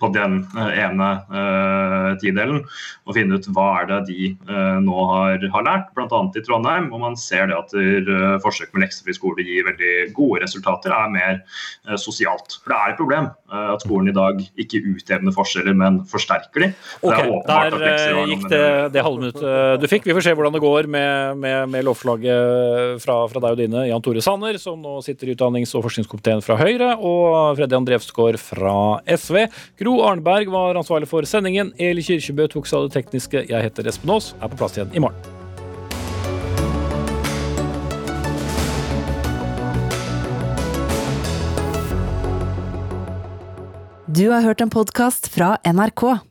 S15: på den ene uh, tidelen og finne ut hva er det de uh, nå har, har lært, bl.a. i Trondheim. Og man ser det at uh, forsøk med leksefri skole gir veldig gode resultater, er mer sosialt. For det er et problem at skolen i dag ikke utjevner forskjeller, men forsterker de.
S2: Okay, det er åpenbart at gikk det, det halvminuttet du fikk. Vi får se hvordan det går med, med, med lovforslaget fra, fra, deg og dine. Jan Tore Sanner, som nå sitter i utdannings- og forskningskomiteen fra Høyre, og Freddy Andrefsgaard fra SV. Gro Arneberg var ansvarlig for sendingen. Eli Kirkebø tok seg av det tekniske. Jeg heter Espen Aas, er på plass igjen i morgen.
S16: Du har hørt en podkast fra NRK.